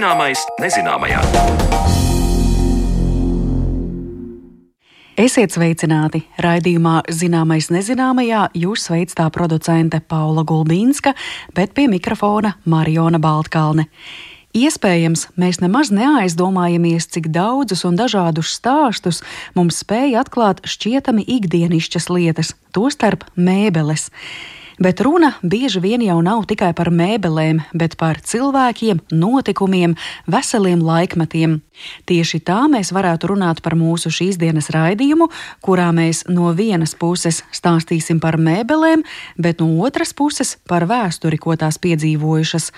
Zināmais nezināmajā. Esiet sveicināti! Raidījumā Zināmais nezināmajā jūs sveic tā producente Paula Gulbīnska, bet pie mikrofona Mariona Baltkalne. Iespējams, mēs nemaz neaizdomājamies, cik daudzus un dažādus stāstus mums spēja atklāt šķietami ikdienišķas lietas, tostarp mēbeles. Bet runa bieži vien jau nav tikai par mēbelēm, bet par cilvēkiem, notikumiem, veseliem laikmetiem. Tieši tā mēs varētu runāt par mūsu šīs dienas raidījumu, kurā mēs no vienas puses stāstīsim par mēbelēm, bet no otras puses par vēsturi, ko tās piedzīvojušas.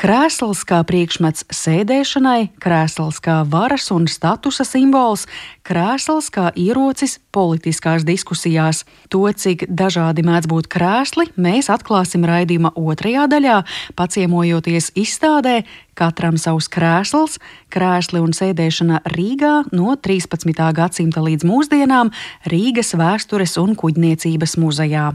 Krēsls kā priekšmets sēdēšanai, krēsls kā varas un statusa simbols, krēsls kā ierocis politiskās diskusijās. To, cik dažādi mēdz būt krēsli, mēs atklāsim raidījuma otrajā daļā, paciemojoties izstādē Katram savs krēsls, krēsli un sēdēšana Rīgā no 13. gadsimta līdz mūsdienām Rīgas vēstures un kuģniecības muzejā.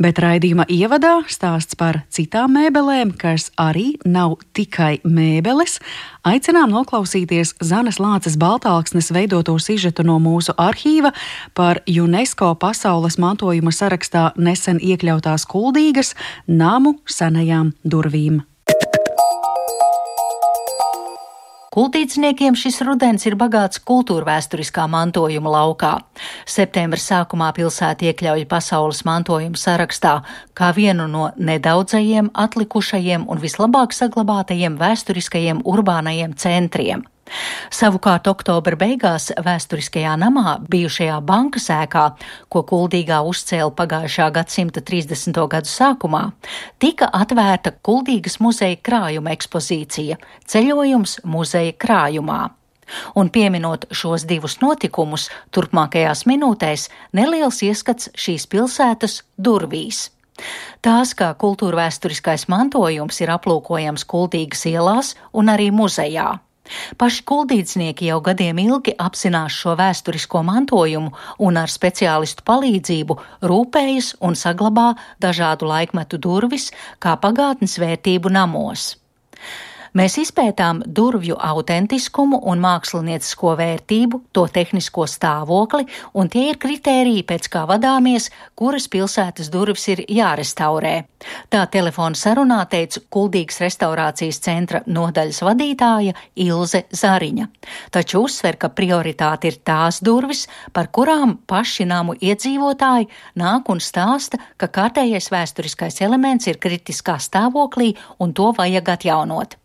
Bet raidījuma ievadā stāsts par citām mēbelēm, kas arī nav tikai mēbeles. Aicinām noklausīties Zanes Lāces Baltāksnes veidoto sižetu no mūsu arhīva par UNESCO pasaules mantojuma sarakstā nesen iekļautās kuldīgas namu senajām durvīm. Kultīdzniekiem šis rudens ir bagāts kultūrvēturiskā mantojuma laukā. Septembra sākumā pilsēta iekļauj pasaules mantojuma sarakstā kā vienu no nedaudzajiem atlikušajiem un vislabāk saglabātajiem vēsturiskajiem urbānajiem centriem. Savukārt oktobra beigās vēsturiskajā namā, bijušajā bankas ēkā, ko Kuldīgā uzcēla pagājušā gadsimta 30. gadu sākumā, tika atvērta Kuldīgas muzeja krājuma ekspozīcija - ceļojums muzeja krājumā. Un pieminot šos divus notikumus, turpmākajās minūtēs neliels ieskats šīs pilsētas durvīs. Tās kā kultūrvēturiskais mantojums ir aplūkojams Kultīgas ielās un arī muzejā. Paši kuldīdznieki jau gadiem ilgi apzinās šo vēsturisko mantojumu un ar speciālistu palīdzību rūpējas un saglabā dažādu laikmetu durvis kā pagātnes vērtību namos. Mēs izpētām durvju autentiskumu un māksliniecisko vērtību, to tehnisko stāvokli, un tie ir kritēriji, pēc kā vadāmies, kuras pilsētas durvis ir jārestaurē. Tā telefona sarunā teica Kuldīgas restaurācijas centra nodaļas vadītāja Ilze Zariņa. Taču uzsver, ka prioritāte ir tās durvis, par kurām paši namu iedzīvotāji nāk un stāsta, ka kārtējais vēsturiskais elements ir kritiskā stāvoklī un to vajag atjaunot.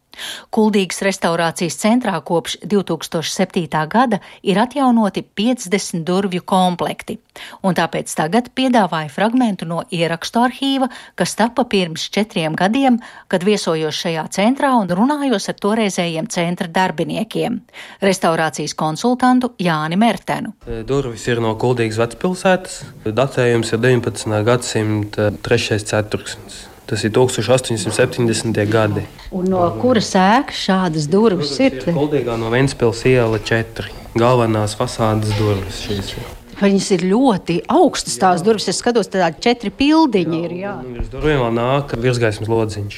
Kuldīgas restaurācijas centrā kopš 2007. gada ir atjaunoti 50 durvju komplekti, un tāpēc tagad piedāvāja fragmentu no ierakstu arhīva, kas tapa pirms četriem gadiem, kad viesojos šajā centrā un runājos ar toreizējiem centra darbiniekiem - restaurācijas konsultantu Jāni Mertenu. Durvis ir no Kuldīgas vecpilsētas, datējums ir 19. gadsimta 3. ceturksnis. Tas ir 1870. gadi. Un no kuras ēkas šādas durvis ir? Kuldīgā no Ventspils iela 4. Galvenās fasādes durvis šīs. Viņas ir ļoti augstas tās durvis. Es skatos, tādi četri pildiņi ir. Jā. Virs durvīm vēl nāk virsgaismas lodziņš.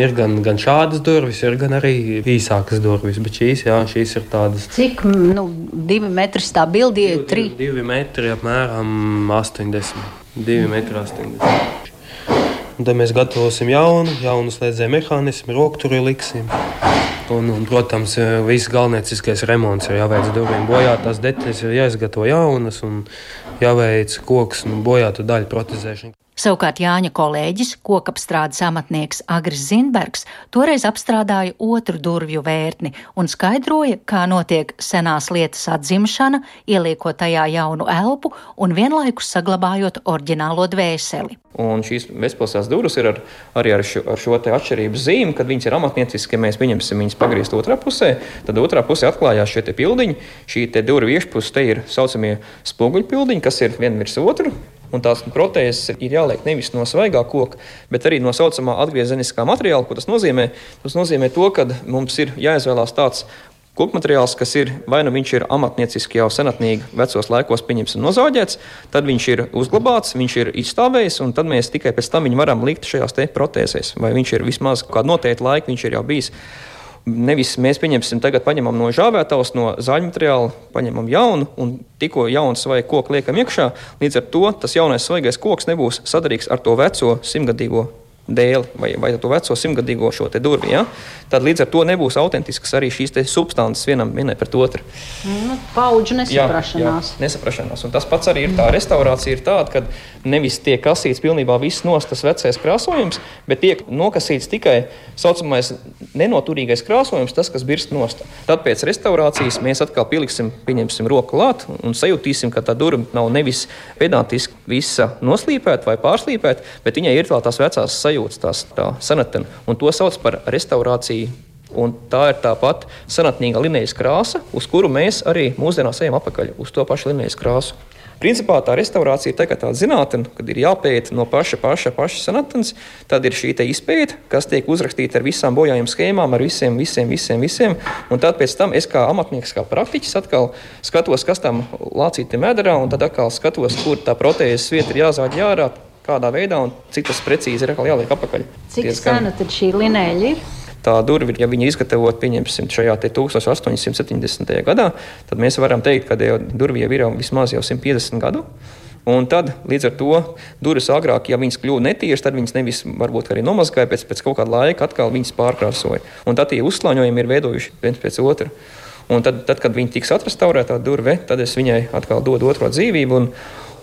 Ir gan, gan šādas durvis, ir gan arī īsākas durvis. Bet šīs, jā, šīs ir tādas. Cik nu, divi metri tā bildi ir? Divi, divi metri apmēram 80. Divi metri 80. Un tad mēs gatavosim jaunu, jaunu slēdzēju mehānismu, rokturi liksim. Un, un, protams, viss galvenais remonts ir jāveic durvīm. Bojātās detaļas ir jāizgatavo jaunas un jāveic koks un bojātu daļu protezēšana. Savukārt Jāņa kolēģis, kokapstrādes amatnieks Agris Zinbergs, toreiz apstrādāja otru durvju vērtni un skaidroja, kā notiek senās lietas atzimšana, ieliekot tajā jaunu elpu un vienlaikus saglabājot oriģinālo dvēseli. Un šīs bezpilsētas durvis ir ar, arī ar šo, ar šo atšķirības zīmi, kad viņas ir amatnieciski, ja mēs pieņemsim viņas pagriezt otrā pusē, tad otrā pusē atklājās šie pildiņi. Šī durvju iekšpusē ir saucamie spoguļpildiņi, kas ir viens virs otru. Un tās protēzes ir jāliek nevis no svaigā koka, bet arī no tā saucamā atgriezeniskā materiāla. Ko tas nozīmē? Tas nozīmē to, ka mums ir jāizvēlās tāds koku materiāls, kas ir vai nu viņš ir amatnieciski jau senatnīgi vecos laikos pieņemts un nozāģēts, tad viņš ir uzglabāts, viņš ir izstāvējis, un tad mēs tikai pēc tam viņu varam likt šajās protēzēs. Vai viņš ir vismaz kādu noteiktu laiku, viņš ir jau bijis Nevis mēs pieņemsim, tagad paņemam no žāvētavas, no zāļu materiāla, paņemam jaunu un tikko jaunu svaigu koku liekam iekšā. Līdz ar to tas jaunais svaigais koks nebūs sadarīgs ar to veco simtgadīgo dēli vai, vai to veco simtgadīgo šo durvi. Ja? Tad līdz ar to nebūs autentisks arī šīs substances vienam vienai pret otru. Nu, Paudžu nesaprašanās. Jā, jā, nesaprašanās. Un tas pats arī ir tā restaurācija, ir tāda, ka nevis tiek kasīts pilnībā viss nos tas vecais krāsojums, bet tiek nokasīts tikai tā saucamais nenoturīgais krāsojums, tas, kas birst nost. Tad pēc restaurācijas mēs atkal pieliksim, pieņemsim roku klāt un sajutīsim, ka tā durvis nav nevis pedantiski visa noslīpēta vai pārslīpēta, bet viņai ir vēl tās vecās sajūtas, tās tā senatena, un to sauc par restaurāciju. Un tā ir tā pati senatnīga linijas krāsa, uz kuru mēs arī mūsdienās ejam apakaļ uz to pašu linijas krāsu. Principā tā restaurācija ir tā, tāda zinātne, kad ir jāpēta no paša, paša, paša senatnes. Tad ir šī izpēta, kas tiek uzrakstīta ar visām bojājuma schēmām, ar visiem, visiem, visiem. visiem. Un tad pēc tam es kā amatnieks, kā praktiķis, atkal skatos, kas tam lācītam medarā, un tad atkal skatos, kur tā protēzes vieta ir jāzāģ jārā, kādā veidā un cik tas precīzi ir jāliek apakaļ. Cik sena tad šī linēļa ir? tā durvis, ja viņi izgatavot, pieņemsim, šajā 1870. gadā, tad mēs varam teikt, ka durvis jau ir jau vismaz jau 150 gadu. Un tad, līdz ar to, durvis agrāk, ja viņas kļuva netīras, tad viņas nevis varbūt arī nomazgāja, pēc, pēc kaut kāda laika atkal viņas pārkrāsoja. Un tad tie uzslāņojumi ir veidojuši viens pēc otra. Un tad, tad kad viņi tiks atrestaurēta durve, tad es viņai atkal dodu otro dzīvību. Un,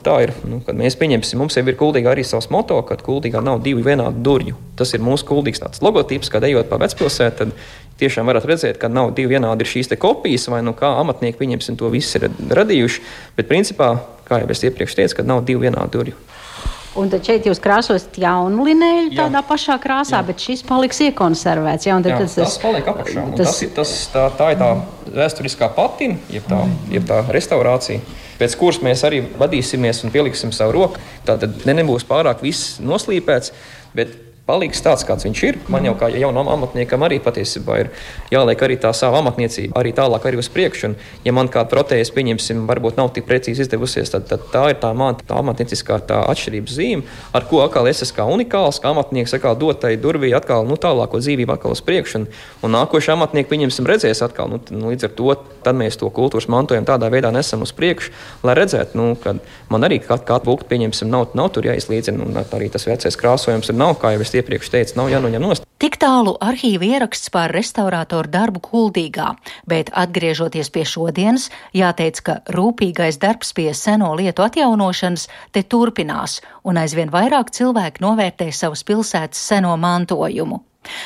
Tā ir. Nu, kad mēs pieņemsim, mums jau ir kuldīga arī savs moto, ka kuldīgā nav divu vienādu durvju. Tas ir mūsu tāds logotips, kad ejot pa vecpilsētu, tad tiešām varat redzēt, ka nav divi vienādi šīs kopijas, vai nu kā amatnieki pieņemsim to visu ir radījuši. Bet principā, kā jau es iepriekš teicu, ka nav divu vienādu durvju. Un tad šeit jūs krāsosiet jaunu linēju tādā jā. pašā krāsā, jā. bet šis paliks iekonservēts. Jā, jā, tas, tas paliek apakšā. Tas, tas, ir, tas, tā, tā ir tā vēsturiskā patina, jeb tā, jeb tā restaurācija pēc kuras mēs arī vadīsimies un pieliksim savu roku. Tātad ne nebūs pārāk viss noslīpēts, bet paliks tāds, kāds viņš ir. Man jau kā jaunam amatniekam arī patiesībā ir jāliek arī tā sava amatniecība, arī tālāk arī uz priekšu. Un, ja man kāda protēze, pieņemsim, varbūt nav tik precīzi izdevusies, tad, tad tā ir tā, man, tā amatnieciskā tā atšķirības zīme, ar ko atkal es esmu kā unikāls, kā amatnieks atkal dotai durvī atkal nu, tālāko dzīvību atkal uz priekšu. Un, un nākošais amatnieks, pieņemsim, redzēs atkal, nu, nu, līdz ar to mēs to kultūras mantojumu tādā veidā nesam uz priekšu, lai redzētu, nu, ka man arī kā, kā būtu, pieņemsim, nav, nav tur jāizlīdzina, un arī tas vecais krāsojums ir nav, kā jau es iepriekš teicu, nav jānoņem nost. Tik tālu arhīva ieraksts par restaurātoru darbu Kuldīgā, bet atgriežoties pie šodienas, jāteic, ka rūpīgais darbs pie seno lietu atjaunošanas te turpinās, un aizvien vairāk cilvēku novērtē savas pilsētas seno mantojumu.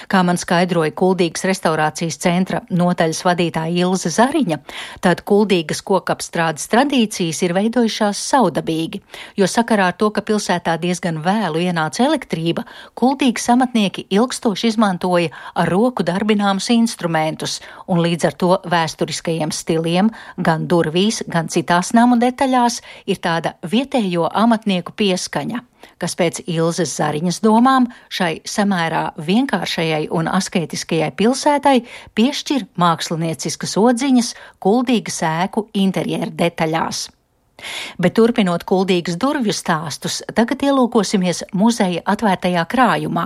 Kā man skaidroja Kuldīgas restaurācijas centra notaļas vadītāja Ilza Zariņa, tad Kuldīgas kokapstrādes tradīcijas ir veidojušās saudabīgi, jo sakarā ar to, ka pilsētā diezgan vēlu ienāca elektrība, Kuldīgas amatnieki ilgstoši izmantoja ar roku darbināmus instrumentus, un līdz ar to vēsturiskajiem stiliem gan durvīs, gan citās namu detaļās ir tāda vietējo amatnieku pieskaņa kas pēc Ilzas Zariņas domām šai samērā vienkāršajai un asketiskajai pilsētai piešķir mākslinieciskas odziņas kuldīgas ēku interjeru detaļās. Bet turpinot kuldīgas durvju stāstus, tagad ielūkosimies muzeja atvērtajā krājumā,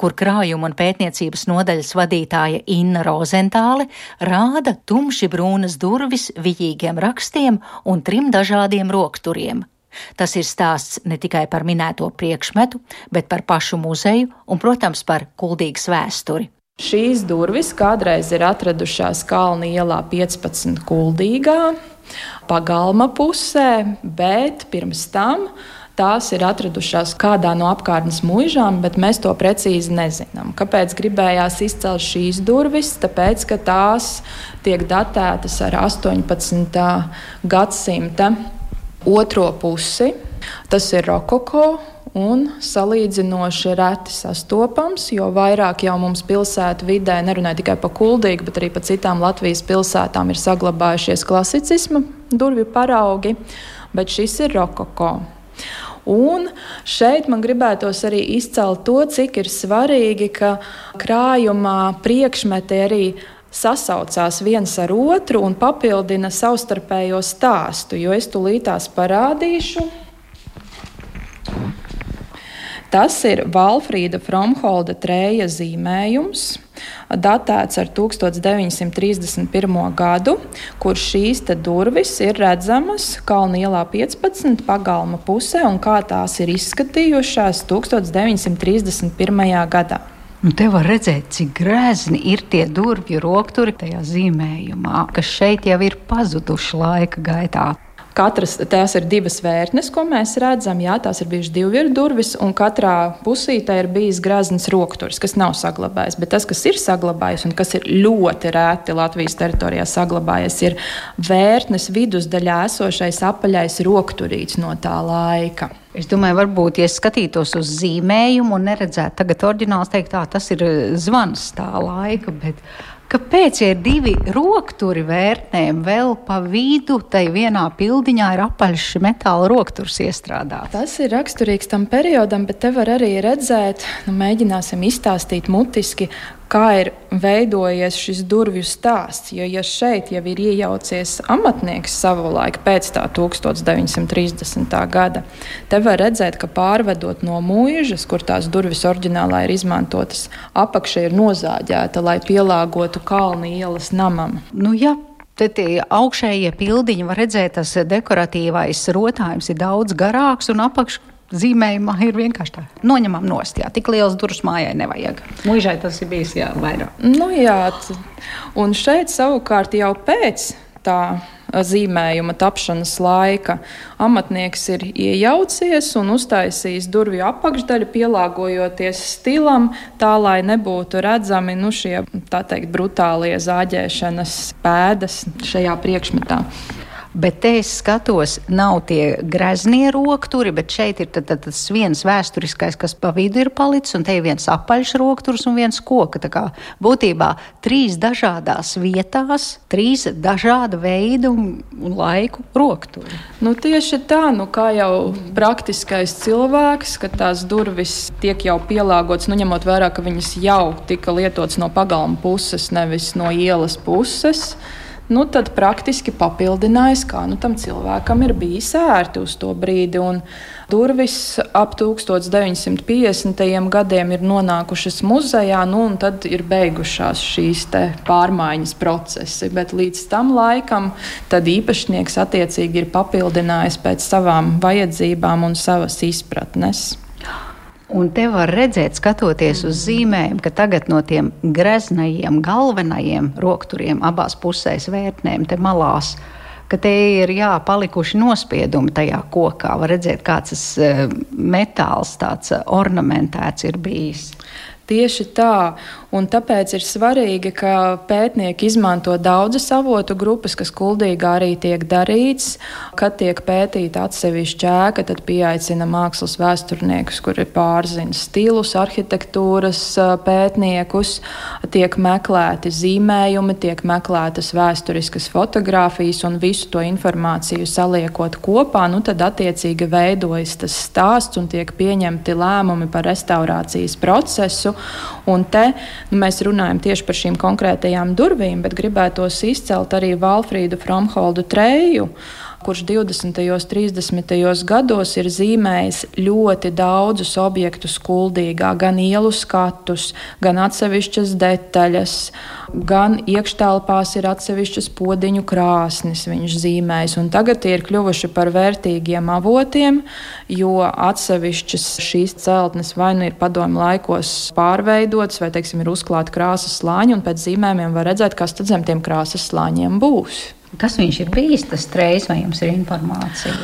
kur krājuma un pētniecības nodaļas vadītāja Inna Rozentāle rāda tumši brūnas durvis vijīgiem rakstiem un trim dažādiem rokturiem Tas ir stāsts ne tikai par minēto priekšmetu, bet par pašu muzeju un, protams, par kuldīgas vēsturi. Šīs durvis kādreiz ir atradušās Kalnu ielā 15 kuldīgā, pagalma pusē, bet pirms tam tās ir atradušās kādā no apkārtnes mūžām, bet mēs to precīzi nezinām. Kāpēc gribējās izcelt šīs durvis? Tāpēc, ka tās tiek datētas ar 18. gadsimta otro pusi. Tas ir rokoko un salīdzinoši reti sastopams, jo vairāk jau mums pilsētu vidē, nerunāju tikai par Kuldīgu, bet arī par citām Latvijas pilsētām, ir saglabājušies klasicisma durvju paraugi, bet šis ir rokoko. Un šeit man gribētos arī izcelt to, cik ir svarīgi, ka krājumā priekšmeti arī sasaucās viens ar otru un papildina savstarpējo stāstu, jo es tūlītās parādīšu. Tas ir Valfrīda Fromholda trēja zīmējums. datēts ar 1931. gadu, kur šīs durvis ir redzamas Kalnu ielā 15 pagalma pusē un kā tās ir izskatījušās 1931. gadā. Nu, te var redzēt, cik grezni ir tie durvju rokturi tajā zīmējumā, kas šeit jau ir pazuduši laika gaitā. Katras tās ir divas vērtnes, ko mēs redzam. Jā, tās ir bijušas divvielu durvis, un katrā pusītē ir bijis grazns rokturis, kas nav saglabājies. Bet tas, kas ir saglabājies un kas ir ļoti rēti Latvijas teritorijā saglabājies, ir vērtnes vidusdaļā esošais apaļais rokturīts no tā laika. Es domāju, varbūt, ja skatītos uz zīmējumu un neredzētu tagad oriģināls, teikt, tā tas ir zvans tā laika. Bet kāpēc, ja ir divi rokturi vērtnēm, vēl pa vidu tai vienā pildiņā ir apaļš metāla rokturs iestrādāts? Tas ir raksturīgs tam periodam, bet te var arī redzēt, nu, mēģināsim izstāstīt mutiski, kā ir veidojies šis durvju stāsts. Jo, ja šeit jau ir iejaucies amatnieks savulaik pēc tā 1930. gada, te var redzēt, ka pārvedot no mūžas, kur tās durvis oriģinālā ir izmantotas, apakša ir nozāģēta, lai pielāgotu kalnu ielas namam. Nu, ja tie augšējie pildiņi var redzēt, tas dekoratīvais rotājums ir daudz garāks un apakšs zīmējumā ir vienkārši tā. Noņemam nost, jā, tik liels durvis mājai nevajag. Mūžai tas ir bijis jā, vairāk. Nu, jā, un šeit savukārt jau pēc tā zīmējuma tapšanas laika amatnieks ir iejaucies un uztaisījis durvju apakšdaļu, pielāgojoties stilam, tā lai nebūtu redzami nu, šie teikt, brutālie zāģēšanas pēdas šajā priekšmetā. Bet te es skatos, nav tie graznie rokturi, bet šeit ir tad, tad, tas viens vēsturiskais, kas pa vidu ir palicis, un te ir viens apaļš rokturs un viens koka. Tā kā būtībā trīs dažādās vietās, trīs dažāda veida un, un laiku rokturi. Nu, tieši tā, nu, kā jau praktiskais cilvēks, kad tās durvis tiek jau pielāgotas, nu, ņemot vērā, ka viņas jau tika lietotas no pagalma puses, nevis no ielas puses nu, tad praktiski papildinājis, kā nu, tam cilvēkam ir bijis ērti uz to brīdi. Un durvis ap 1950. gadiem ir nonākušas muzejā, nu, un tad ir beigušās šīs pārmaiņas procesi. Bet līdz tam laikam īpašnieks attiecīgi ir papildinājis pēc savām vajadzībām un savas izpratnes. Un te var redzēt, skatoties uz zīmēm, ka tagad no tiem greznajiem, galvenajiem rokturiem abās pusēs vērtnēm, te malās, te ir jā, palikuši nospiedumi tajā kokā. Var redzēt, kāds tas eh, metāls tāds eh, ornamentēts ir bijis. Tieši tā, un tāpēc ir svarīgi, ka pētnieki izmanto daudzas avotu grupas, kas kuldīgā arī tiek darīts. Kad tiek pētīta atsevišķa ēka, tad pieaicina mākslas vēsturniekus, kuri pārzina stilus, arhitektūras pētniekus, tiek meklēti zīmējumi, tiek meklētas vēsturiskas fotogrāfijas un visu to informāciju saliekot kopā, nu tad attiecīgi veidojas tas stāsts un tiek pieņemti lēmumi par restaurācijas procesu. Un te nu, mēs runājam tieši par šīm konkrētajām durvīm, bet gribētos izcelt arī Valfrīdu Fromholdu Treju kurš 20. un 30. gados ir zīmējis ļoti daudzus objektus kuldīgā, gan ielu skatus, gan atsevišķas detaļas, gan iekštelpās ir atsevišķas podziņu krāsnes viņš zīmējis. Tagad tie ir kļuvuši par vērtīgiem avotiem, jo atsevišķas šīs celtnes vai nu ir padomu laikos pārveidotas, vai teiksim, ir uzklāti krāsas slāņi, un pēc zīmējumiem var redzēt, kas tad zem tiem krāsas slāņiem būs. Kas viņš ir bijis, tas trejs, vai jums ir informācija?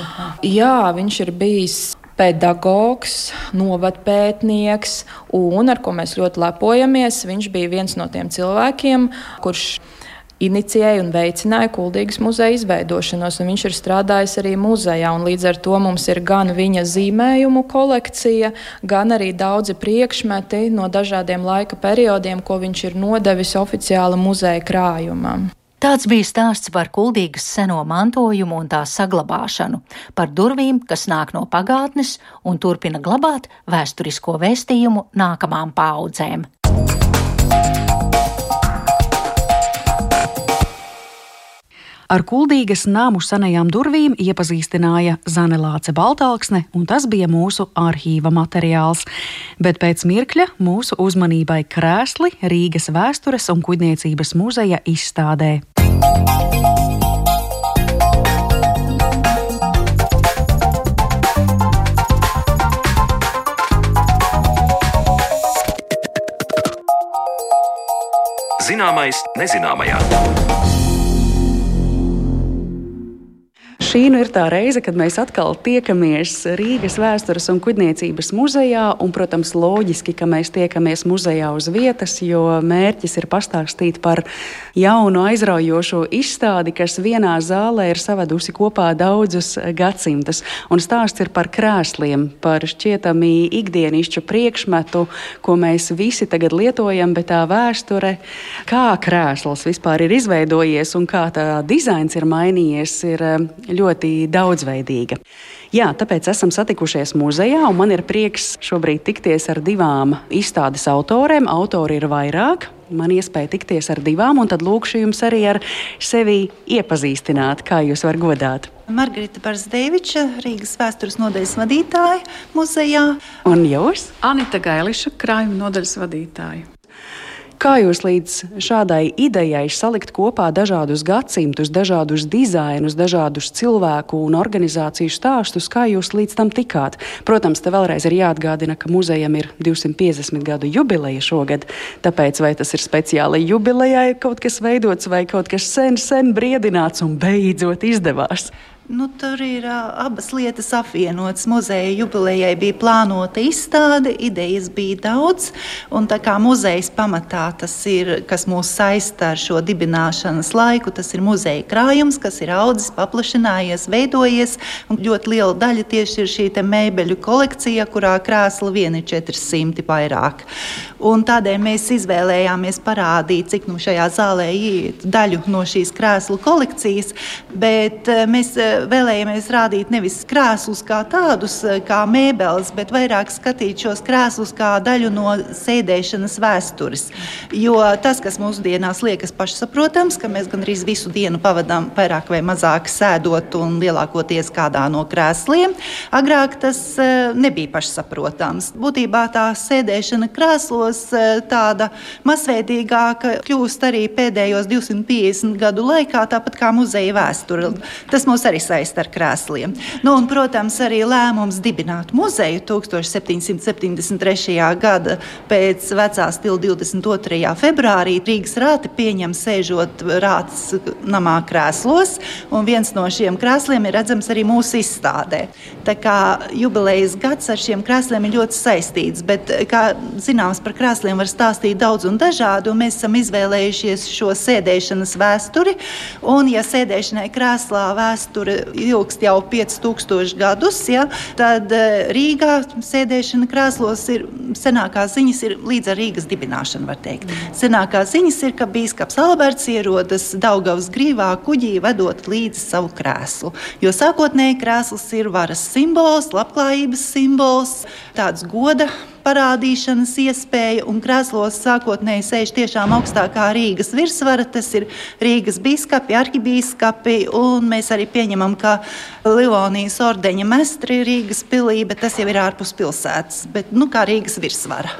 Jā, viņš ir bijis pedagogs, novadpētnieks, un ar ko mēs ļoti lepojamies. Viņš bija viens no tiem cilvēkiem, kurš inicijēja un veicināja Kuldīgas muzeja izveidošanos. Viņš ir strādājis arī muzejā, un līdz ar to mums ir gan viņa zīmējumu kolekcija, gan arī daudzi priekšmeti no dažādiem laika periodiem, ko viņš ir nodevis oficiāli muzeja krājumam. Tāds bija stāsts par kuldīgas seno mantojumu un tā saglabāšanu, par durvīm, kas nāk no pagātnes un turpina glabāt vēsturisko vēstījumu nākamām paudzēm. Ar kuldīgas namu senajām durvīm iepazīstināja Zanelāce Baltāksne, un tas bija mūsu arhīva materiāls. Bet pēc mirkļa mūsu uzmanībai krēsli Rīgas vēstures un kuģniecības muzeja izstādē. Zināmais nezināmajā. Šī nu ir tā reize, kad mēs atkal tiekamies Rīgas vēstures un kuģniecības muzejā. Un, protams, loģiski, ka mēs tiekamies muzejā uz vietas, jo mērķis ir pastāstīt par jaunu, aizraujošu izstādi, kas vienā zālē ir savedusi kopā daudzus gadsimtus. Un stāsts ir par krēsliem, par šķietami ikdienišķu priekšmetu, ko mēs visi tagad lietojam, bet tā vēsture, kā krēsls vispār ir izveidojies un kā tā dizains ir mainījies, ir ļoti daudzveidīga. Jā, tāpēc esam satikušies muzejā, un man ir prieks šobrīd tikties ar divām izstādes autoriem. Autori ir vairāk. Man iespēja tikties ar divām, un tad lūkšu jums arī ar sevi iepazīstināt, kā jūs varat godāt. Margarita Barsdeviča, Rīgas vēstures nodaļas vadītāja muzejā. Un jūs? Anita Gailiša, krājuma nodaļas vadītāja. Kā jūs līdz šādai idejai salikt kopā dažādus gadsimtus, dažādus dizainus, dažādus cilvēku un organizāciju stāstus, kā jūs līdz tam tikāt? Protams, te vēlreiz ir jāatgādina, ka muzejam ir 250 gadu jubileja šogad, tāpēc vai tas ir speciāli jubilejai kaut kas veidots vai kaut kas sen, sen briedināts un beidzot izdevās? Nu, tur ir uh, abas lietas apvienotas. Muzeja jubilejai bija plānota izstāde, idejas bija daudz. Un tā kā muzejs pamatā tas ir, kas mūs saista ar šo dibināšanas laiku, tas ir muzeja krājums, kas ir audzis, paplašinājies, veidojies. Ļoti liela daļa tieši ir šī mēbeļu kolekcija, kurā krēsla vien ir 400 vairāk. Un tādēļ mēs izvēlējāmies parādīt, cik nu šajā zālē iet daļu no šīs krēslu kolekcijas. Bet mēs vēlējamies rādīt nevis krēslus kā tādus, eh, kā mēbeles, bet vairāk skatīt šos krēslus kā daļu no sēdēšanas vēstures. Jo tas, kas mūsdienās liekas pašsaprotams, ka mēs gandrīz visu dienu pavadām vairāk vai mazāk sēdot un lielākoties kādā no krēsliem, agrāk tas eh, nebija pašsaprotams. Būtībā tā sēdēšana krēslos eh, tāda masveidīgāka kļūst arī pēdējos 250 gadu laikā, tāpat kā muzeja vēsture. Tas mūs arī sasaist ar krēsliem. Nu, un, protams, arī lēmums dibināt muzeju 1773. gada pēc vecā stila 22. februārī Rīgas rāti pieņem sēžot rāts namā krēslos, un viens no šiem krēsliem ir redzams arī mūsu izstādē. Tā kā jubilejas gads ar šiem krēsliem ir ļoti saistīts, bet, kā zināms, par krēsliem var stāstīt daudz un dažādi, un mēs esam izvēlējušies šo sēdēšanas vēsturi, un, ja sēdēšanai krēslā vēsture ilgst jau 5000 gadus, ja, tad eh, Rīgā sēdēšana krēslos ir senākās ziņas ir līdz ar Rīgas dibināšanu, teikt. Senākās ziņas ir, ka bīskaps Alberts ierodas Daugavas grīvā kuģī vedot līdzi savu krēslu. Jo sākotnēji krēsls ir varas simbols, labklājības simbols, tāds goda parādīšanas iespēja, un krēslos sākotnēji sēž tiešām augstākā Rīgas virsvara. Tas ir Rīgas biskupi, arhibīskapi, un mēs arī pieņemam, ka Livonijas ordeņa mestri ir Rīgas pilī, bet tas jau ir ārpus pilsētas, bet nu, kā Rīgas virsvara.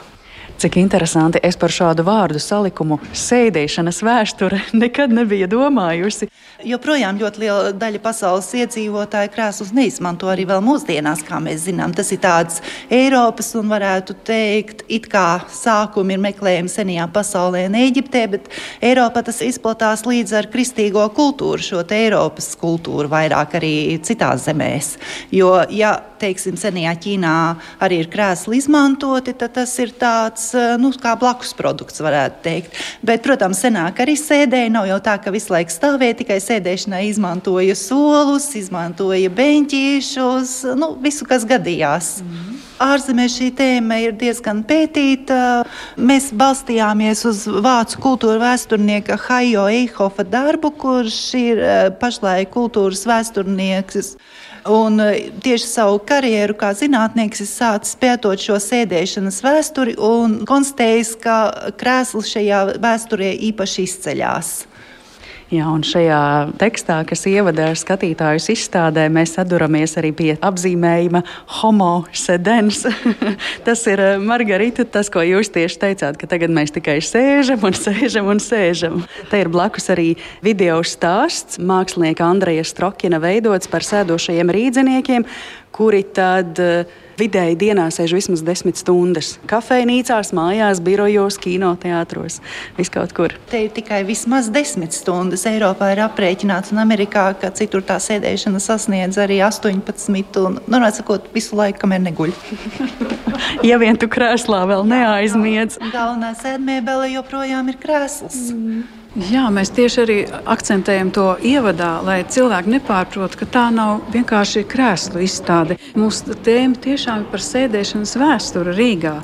Cik interesanti es par šādu vārdu salikumu sēdēšanas vēsture nekad nebija domājusi. Joprojām ļoti liela daļa pasaules iedzīvotāju krēslus neizmanto arī vēl mūsdienās, kā mēs zinām. Tas ir tāds Eiropas un varētu teikt, it kā sākumi ir meklējami senajā pasaulē un Eģiptē, bet Eiropā tas izplatās līdz ar kristīgo kultūru, šo Eiropas kultūru vairāk arī citās zemēs. Jo, ja teiksim, senajā Ķīnā arī ir krēsli izmantoti, tad tas ir tāds nu, kā blakus produkts, varētu teikt. Bet, protams, senāk arī sēdēja. Nav jau tā, ka visu laiku stāvēja, tikai sēdēšanai izmantoja solus, izmantoja beņķīšus, nu, visu, kas gadījās. Mm -hmm. Ārzemēs šī tēma ir diezgan pētīta. Mēs balstījāmies uz vācu kultūra vēsturnieka Hajo Eihofa darbu, kurš ir pašlaik kultūras vēsturnieks. Un e, tieši savu karjeru kā zinātnieks es sācis pētot šo sēdēšanas vēsturi un konstatējis, ka krēsls šajā vēsturē īpaši izceļas. Jā, un šajā tekstā, kas ievadā skatītājus izstādē, mēs atduramies arī pie apzīmējuma homo sedens. tas ir eh, Margarita, tas, ko jūs tieši teicāt, ka tagad mēs tikai sēžam un sēžam un sēžam. Te ir blakus arī video stāsts mākslinieka Andreja Strokina veidots par sēdošajiem rīdziniekiem, kuri tad uh, vidēji dienā sēž vismaz desmit stundas. Kafejnīcās, mājās, birojos, kinoteātros, viskaut kur. Te ir tikai vismaz desmit stundas. Eiropā ir aprēķināts, un Amerikā, ka citur tā sēdēšana sasniedz arī 18. Un, nu, sakot, visu laiku, kamēr neguļ. ja vien tu krēslā vēl neaizmiedz. Galvenā sēdmēbele joprojām ir krēsls. Mm. Jā, mēs tieši arī akcentējam to ievadā, lai cilvēki nepārprot, ka tā nav vienkārši krēslu izstāde. Mūsu tēma tiešām ir par sēdēšanas vēsturi Rīgā.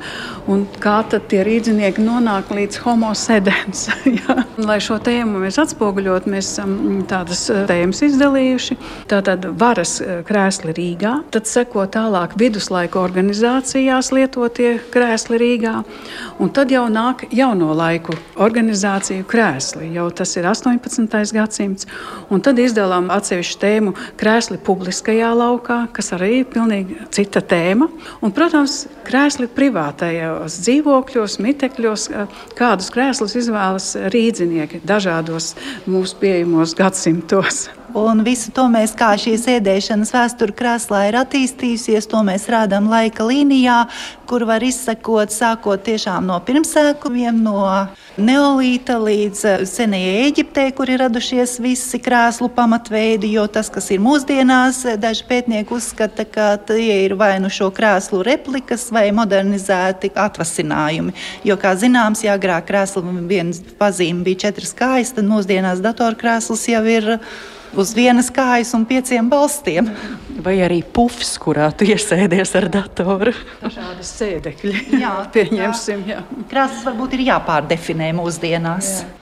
Un kā tad tie rīznieki nonāk līdz homo sedens? lai šo tēmu mēs atspoguļot, mēs esam tādas eh, tēmas izdalījuši. Tātad varas eh, krēsli Rīgā, tad seko tālāk viduslaiku organizācijās lietotie krēsli Rīgā, un tad jau nāk jauno laiku organizāciju krēsli, jau tas ir 18. gadsimts. Un tad izdalām atsevišķu tēmu krēsli publiskajā laukā, kas arī ir pilnīgi cita tēma. Un, protams, krēsli privātajos dzīvokļos, mitekļos, kādus krēslus izvēlas rīdzinieki dažādos mūsu pieejamos gadsimtos. Un visu to mēs, kā šī sēdēšanas vēsture krēslā ir attīstījusies, to mēs rādām laika līnijā, kur var izsekot sākot tiešām no pirmsākumiem, no neolīta līdz eh, senajai Eģiptei, kur ir radušies visi krēslu pamatveidi, jo tas, kas ir mūsdienās, daži pētnieki uzskata, ka tie ir vai nu šo krēslu replikas vai modernizēti atvasinājumi. Jo, kā zināms, ja agrāk krēsla viena pazīme bija četras kājas, tad mūsdienās datorkrēsls jau ir uz vienas kājas un pieciem balstiem. Vai arī pufs, kurā tu iesēdies ar datoru? Šādi sēdekļi. Jā, pieņemsim. Jā. Krāsas varbūt ir jāpārdefinē mūsdienās. Jā.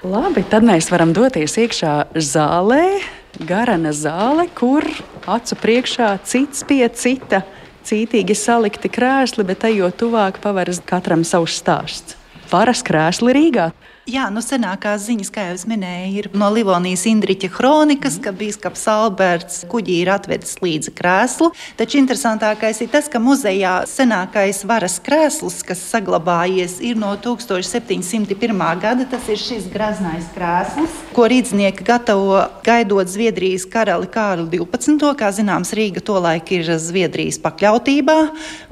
Labi, tad mēs varam doties iekšā zālē, garana zāle, kur acu priekšā cits pie cita. Cītīgi salikti krēsli, bet ejot tuvāk, paveras katram savs stāsts. Varas krēsli Rīgā. Jā, nu senākās ziņas, kā jau minēju, ir no Livonijas Indriča kronikas, ka biskups Alberts kuģī ir atvedis līdzi krēslu. Taču interesantākais ir tas, ka muzejā senākais varas krēsls, kas saglabājies, ir no 1701. gada. Tas ir šis graznais krēsls, ko rīznieki gatavo gaidot Zviedrijas karali Kārli 12. Kā zināms, Rīga tolaik ir Zviedrijas pakļautībā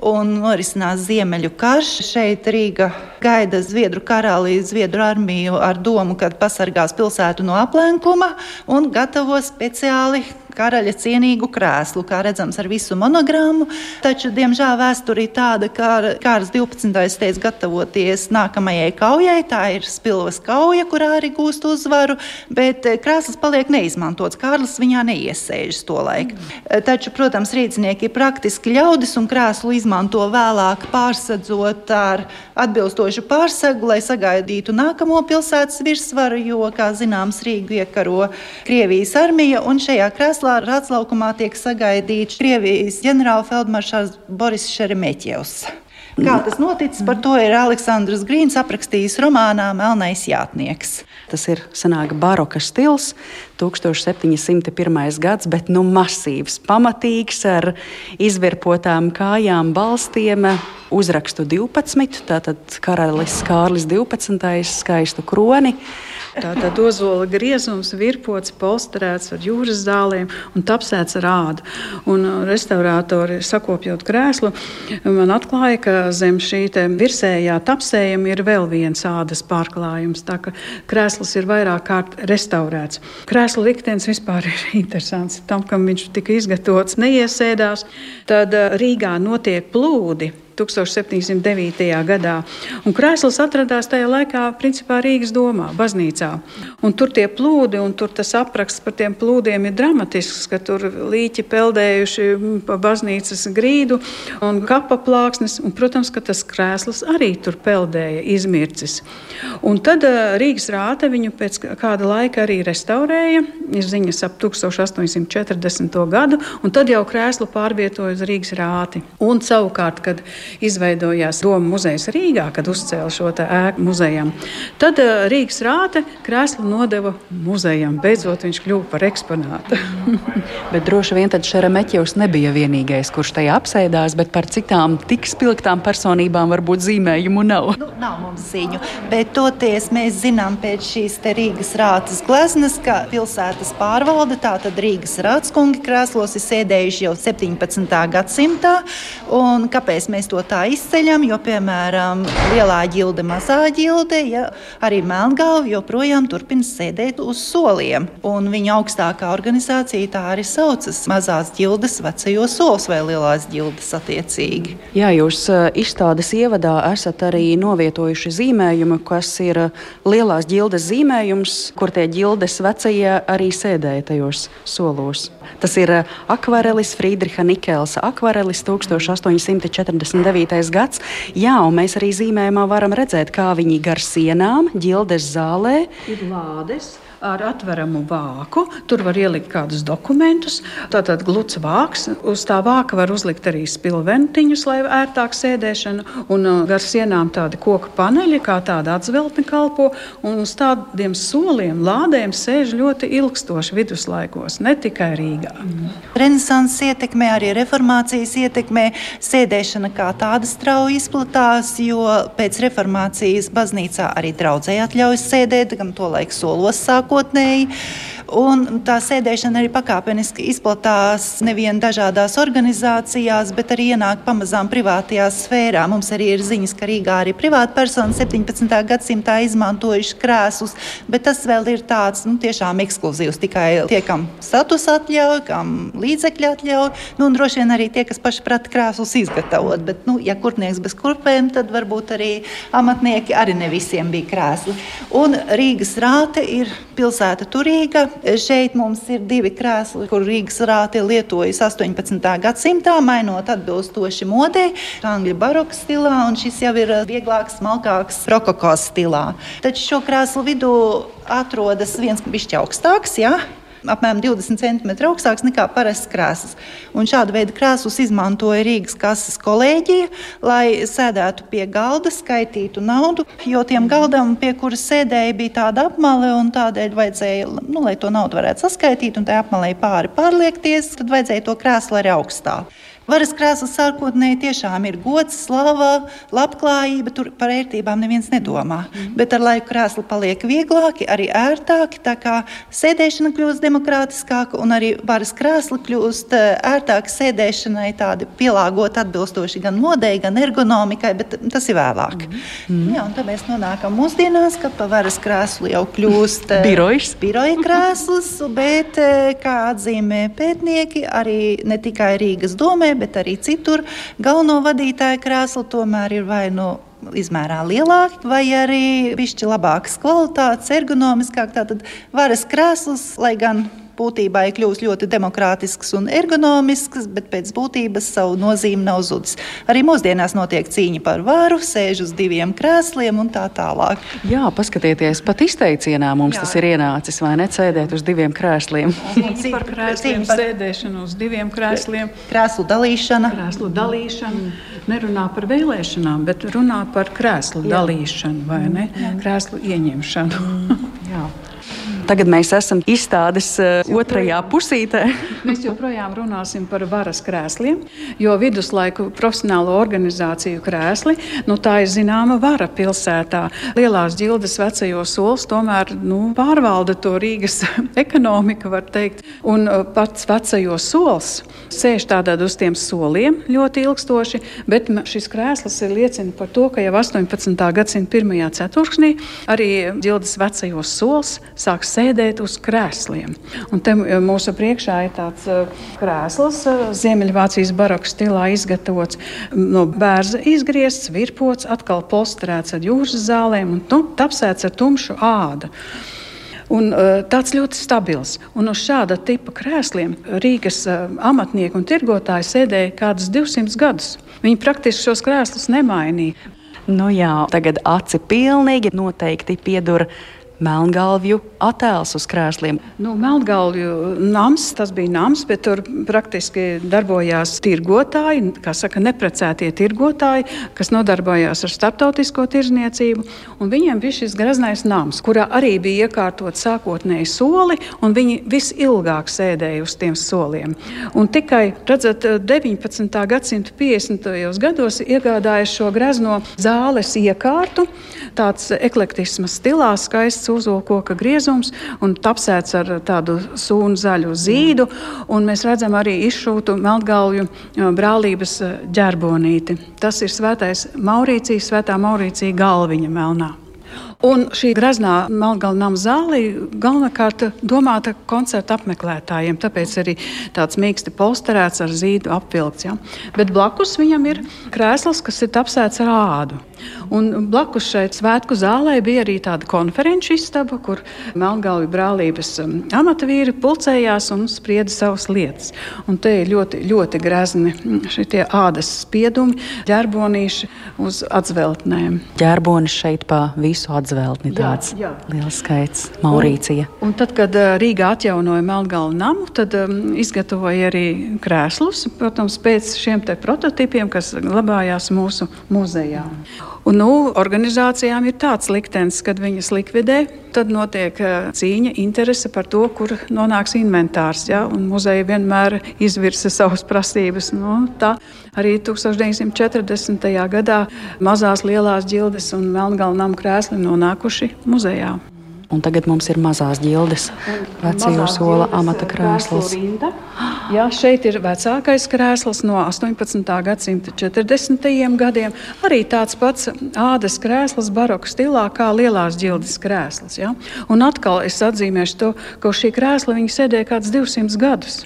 un norisinās Ziemeļu karš. Šeit Rīga gaida Zviedru karali, Zviedru armiju armiju ar domu, ka pasargās pilsētu no aplenkuma un gatavo speciāli karaļa cienīgu krēslu, kā redzams, ar visu monogrammu. Taču, diemžēl, vēsture ir tāda, ka Kārs 12. teica gatavoties nākamajai kaujai. Tā ir spilvas kauja, kurā arī gūst uzvaru, bet eh, krēsls paliek neizmantots. Kārlis viņā neiesēžas to laiku. Mm. Taču, protams, rīznieki ir praktiski ļaudis un krēslu izmanto vēlāk pārsadzot ar atbilstošu pārsegu, lai sagaidītu nākamo pilsētas virsvaru, jo, kā zināms, Rīgu iekaro Krievijas armija un šajā krēslā Rāts laukumā tiek sagaidīts Krievijas ģenerālfeldmaršals Boris Šeremetjevs. Kā tas noticis, par to ir Aleksandrs Grīns aprakstījis romānā Melnais jātnieks. Tas ir senāka baroka stils, 1701. gads, bet nu masīvs, pamatīgs ar izvirpotām kājām, balstiem, uzrakstu 12, tātad karalis Kārlis 12. skaistu kroni. Tātad ozola griezums, virpots, polsterēts ar jūras zālēm un tapsēts ar ādu. Un uh, restaurātori sakopjot krēslu, man atklāja, ka zem šī virsējā tapsējuma ir vēl viens ādas pārklājums. Tā kā krēsls ir vairāk kārt restaurēts. Krēsla liktenis vispār ir interesants. Tam, kam viņš tika izgatavots, neiesēdās. Tad uh, Rīgā notiek plūdi. 1709. gadā. Un krēsls atradās tajā laikā principā Rīgas domā, baznīcā. Un tur tie plūdi, un tur tas apraksts par tiem plūdiem ir dramatisks, ka tur līķi peldējuši pa baznīcas grīdu un kapa plāksnes, un, protams, ka tas krēsls arī tur peldēja, izmircis. Un tad Rīgas rāte viņu pēc kāda laika arī restaurēja, ir ziņas ap 1840. gadu, un tad jau krēslu pārvietoja uz Rīgas rāti. Un savukārt, kad izveidojās Doma muzejs Rīgā, kad uzcēla šo ēku muzejam. Tad uh, Rīgas rāte krēslu nodeva muzejam. Beidzot viņš kļuva par eksponātu. bet droši vien tad Šeremeķevs nebija vienīgais, kurš tajā apsēdās, bet par citām tik spilgtām personībām varbūt zīmējumu nav. Nu, nav mums ziņu, bet toties mēs zinām pēc šīs Rīgas rātas gleznas, ka pilsētas pārvalde, tātad Rīgas rātskungi krēslos ir sēdējuši jau 17. gadsimtā. Un kāpēc mēs to tā izceļam? Jo, piemēram, lielā ģilde, mazā ģilde, ja, arī Melngalva joprojām turpina sēdēt uz soliem. Un viņa augstākā organizācija tā arī saucas mazās ģildes vecajos solis vai lielās ģildes attiecīgi. Jā, jūs eh, izstādes ievadā esat arī novietojuši zīmējumu, kas ir eh, lielās ģildes zīmējums, kur tie ģildes vecie arī sēdēja tajos solos. Tas ir eh, akvarelis Friedricha Nikelsa akvarelis 1849. gads. Jā, un mēs arī zīmējumā varam redzēt, kā viņi gar sienām, ģildes zālē ir lādes ar atveramu vāku. Tur var ielikt kādus dokumentus. Tātad gluds vāks. Uz tā vāka var uzlikt arī spilventiņus, lai ērtāk sēdēšana. Un uh, gar sienām tādi koku paneļi, kā tāda atzveltne kalpo. Un uz tādiem soliem, lādēm sēž ļoti ilgstoši viduslaikos, ne tikai Rīgā. Mm. Renesanses ietekmē, arī reformācijas ietekmē sēdēšana kā tāda strauji izplatās, jo pēc reformācijas baznīcā arī draudzēji atļaujas sēdēt, gan to laiku solos sāk sākotnēji. Un tā sēdēšana arī pakāpeniski izplatās nevien dažādās organizācijās, bet arī ienāk pamazām privātajā sfērā. Mums arī ir ziņas, ka Rīgā arī privātpersoni 17. gadsimtā izmantojuši krēslus, bet tas vēl ir tāds nu, tiešām ekskluzīvs. Tikai tie, kam status atļauj, kam līdzekļi atļauj, nu, un droši vien arī tie, kas paši prata krēslus izgatavot. Bet, nu, ja kurpnieks bez kurpēm, tad varbūt arī amatnieki arī ne visiem bija krēsli. Un Rīgas rāte ir pilsēta turīga. Šeit mums ir divi krēsli, kur Rīgas rāte lietojas 18. gadsimtā, mainot atbilstoši modei, angļu baroka stilā, un šis jau ir vieglāks, smalkāks, rokoko stilā. Taču šo krēslu vidū atrodas viens bišķi augstāks. Ja? Apmēram 20 cm augstāks nekā parasts krēsls. Un šādu veidu krēslus izmantoja Rīgas kases kolēģija, lai sēdētu pie galda, skaitītu naudu, jo tiem galdam, pie kuras sēdēja, bija tāda apmale, un tādēļ vajadzēja, nu, lai to naudu varētu saskaitīt, un tajā apmalē pāri pārliekties, tad vajadzēja to krēslu arī augstāk. Varas krāsas sākotnēji tiešām ir gods, slava, labklājība. Tur par ērtībām neviens nedomā. Mm. Bet ar laiku krēsli paliek vieglāki, arī ērtāki. Tā kā sēdēšana kļūst demokrātiskāka un arī varas krēsli kļūst eh, ērtāki sēdēšanai, tādi pielāgoti atbilstoši gan modei, gan ergonomikai, bet tas ir vēlāk. Mm. Jā, un tad mēs nonākam mūsdienās, kad pa varas krēslu jau kļūst eh, birojs. biroja krēsls, bet, eh, kā atzīmē pētnieki, arī ne tikai Rīgas domē, bet arī citur galveno vadītāju krēslu tomēr ir vai nu izmērā lielāki, vai arī pišķi labākas kvalitātes, ergonomiskāk. Tātad varas krēsls, lai gan būtībā ir kļuvis ļoti demokrātisks un ergonomisks, bet pēc būtības savu nozīmi nav zudis. Arī mūsdienās notiek cīņa par varu, sēž uz diviem krēsliem un tā tālāk. Jā, paskatieties, pat izteicienā mums Jā. tas ir ienācis, vai ne, sēdēt uz diviem krēsliem. Cīņa par krēsliem, par... sēdēšanu uz diviem krēsliem. Krēslu dalīšana. Krēslu dalīšana. Nerunā par vēlēšanām, bet runā par krēslu Jā. dalīšanu vai ne? Mm. Krēslu ieņemšanu. Tagad mēs esam izstādes uh, otrajā pusītē. mēs joprojām runāsim par varas krēsliem, jo viduslaiku profesionālo organizāciju krēsli, nu, tā ir zināma vara pilsētā. Lielās ģildes vecajos solis tomēr nu, pārvalda to Rīgas ekonomiku, var teikt. Un uh, pats vecajos solis sēž tādā uz tiem soliem ļoti ilgstoši, bet šis krēsls ir liecina par to, ka jau 18. gadsimta pirmajā ceturksnī arī ģildes vecajos solis sāks sēdēt uz krēsliem. Un te mūsu priekšā ir tāds eh, krēsls, eh, Ziemeļvācijas baroka stilā izgatavots, no bērza izgriezts, virpots, atkal polsterēts ar jūras zālēm un nu, tapsēts ar tumšu ādu. Un, uh, tāds ļoti stabils. Un uz šāda tipa krēsliem Rīgas amatnieki un tirgotāji sēdēja kādus 200 gadus. Viņi praktiski šos krēslus nemainīja. Nu jā, tagad aci pilnīgi noteikti piedura melngalvju attēls uz krēsliem. Nu, Melngalvju nams, tas bija nams, bet tur praktiski darbojās tirgotāji, kā saka, neprecētie tirgotāji, kas nodarbojās ar starptautisko tirzniecību. Viņiem bija šis graznais nams, kurā arī bija iekārtot sākotnēji soli, un viņi visilgāk sēdēja uz tiem soliem. Un tikai, redzat, 19. gadsimta 50. gados iegādājas šo grezno zāles iekārtu, tāds eklektisma stilā, skaists uzolkoka griezums un tapsēts ar tādu sūnu zaļu zīdu. Mēs redzam arī izšūtu melngalvju brālības ģerbonīti. Tas ir svētais Maurīcijas, svētā Maurīcija galviņa melnā. Un šī graznā Melngalnām zāle galvenokārt domāta koncertu apmeklētājiem, tāpēc arī tāds mīksti polsterēts ar zīdu apvilkts. Ja? Bet blakus viņam ir krēsls, kas ir apsēts ar ādu. Un blakus šai svētku zālē bija arī tāda konferenču istaba, kur Melngalvi brālības um, amatavīri pulcējās un sprieda savas lietas. Un te ir ļoti, ļoti grezni šie ādas spiedumi, ģerbonīši uz atzveltnēm. Ģerbonis šeit pa visu atzveltni tāds jā, jā. liels skaits Maurīcija. Un, un tad, kad uh, Rīgā atjaunoja Melngalvu namu, tad um, izgatavoja arī krēslus, protams, pēc šiem prototipiem, kas glabājās mūsu muzejā. Un, nu, organizācijām ir tāds liktenis, kad viņas likvidē, tad notiek uh, cīņa, interese par to, kur nonāks inventārs. Ja? Muzeja vienmēr izvirsa savas prasības. Nu, tā arī 1940. gadā mazās lielās ģildes un melngalnām krēsli nonākuši muzejā. Un tagad mums ir mazās ģildes, vecajā sola amata krēsls. Jā, šeit ir vecākais krēsls no 18. gadsimta 40. gadiem. Arī tāds pats ādas krēsls baroka stilā kā lielās ģildes krēsls. Ja? Un atkal es atzīmēšu to, ka uz šī krēsla viņi sēdēja kāds 200 gadus.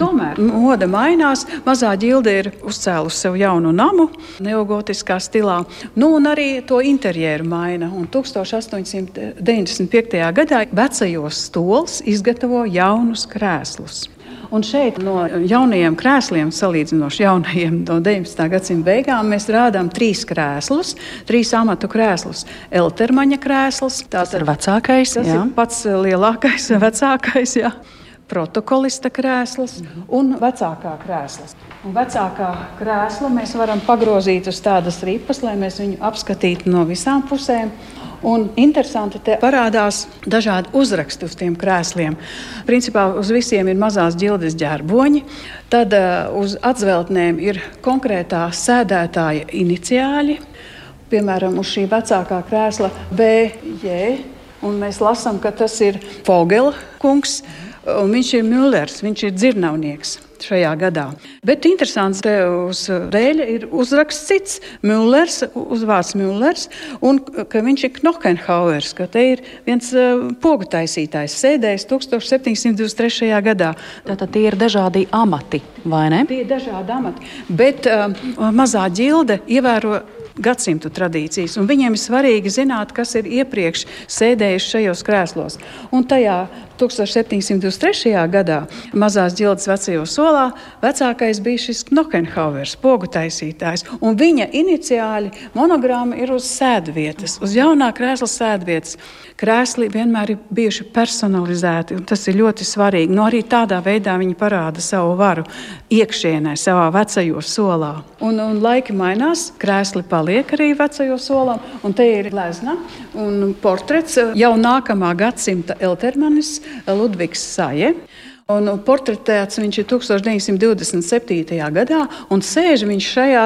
Tomēr moda mainās. Mazā ģilde ir uzcēlusi sev jaunu namu, neogotiskā stilā, nu, un arī to interjeru maina. Un 1895. Gadā vecajos stols izgatavo jaunus krēslus. Un šeit no jaunajiem krēsliem, salīdzinoši jaunajiem no 19. gadsimta beigām, mēs rādām trīs krēslus, trīs amatu krēslus. Eltermaņa krēsls, tas ir vecākais, tas jā. ir pats lielākais, vecākais. Jā protokolista krēsls un vecākā krēsls. Un vecākā krēsla mēs varam pagrozīt uz tādas ripas, lai mēs viņu apskatītu no visām pusēm. Un interesanti, ka parādās dažādi uzraksti uz tiem krēsliem. Principā uz visiem ir mazās ģildes ģērboņi, tad uh, uz atzveltnēm ir konkrētā sēdētāja iniciāļi. Piemēram, uz šī vecākā krēsla BJ, un mēs lasām, ka tas ir Fogela kungs. Un viņš ir Müllers, viņš ir dzirnavnieks šajā gadā. Bet interesants, ka uz rēļa ir uzraksts cits - Müllers, uzvārds Müllers, un ka viņš ir Knokenhauers, ka te ir viens uh, pogu taisītājs, sēdējis 1723. gadā. Tātad tie ir dažādi amati, vai ne? Tie ir dažādi amati, bet uh, mazā ģilde ievēro gadsimtu tradīcijas. Viņiem ir svarīgi zināt, kas ir iepriekš sēdējuši šajos krēslos. Un tajā 1723. gadā mazās ģildes vecajā solā vecākais bija šis Knokenhauers, pogu taisītājs. Viņa iniciāli monogramma ir uz sēdvietas, uz jaunā krēsla sēdvietas. Krēsli vienmēr ir bijuši personalizēti, un tas ir ļoti svarīgi. No nu, arī tādā veidā viņi parāda savu varu iekšienē, savā vecajā solā. Un, un laiki mainās, krēsli paliek arī vecajā solā, un te ir glezna un portrets jau nākamā gadsimta Eltermanis Ludvigs Saje. Un portretēts viņš ir 1927. gadā, un sēž viņš šajā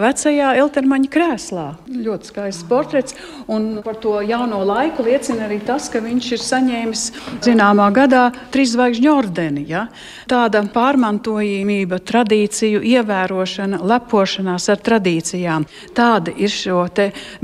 vecajā Eltermaņa krēslā. Ļoti skaists portrets, un par to jauno laiku liecina arī tas, ka viņš ir saņēmis zināmā gadā trīs zvaigžņu ordeni. Ja? Tāda pārmantojamība, tradīciju ievērošana, lepošanās ar tradīcijām. Tāda ir šo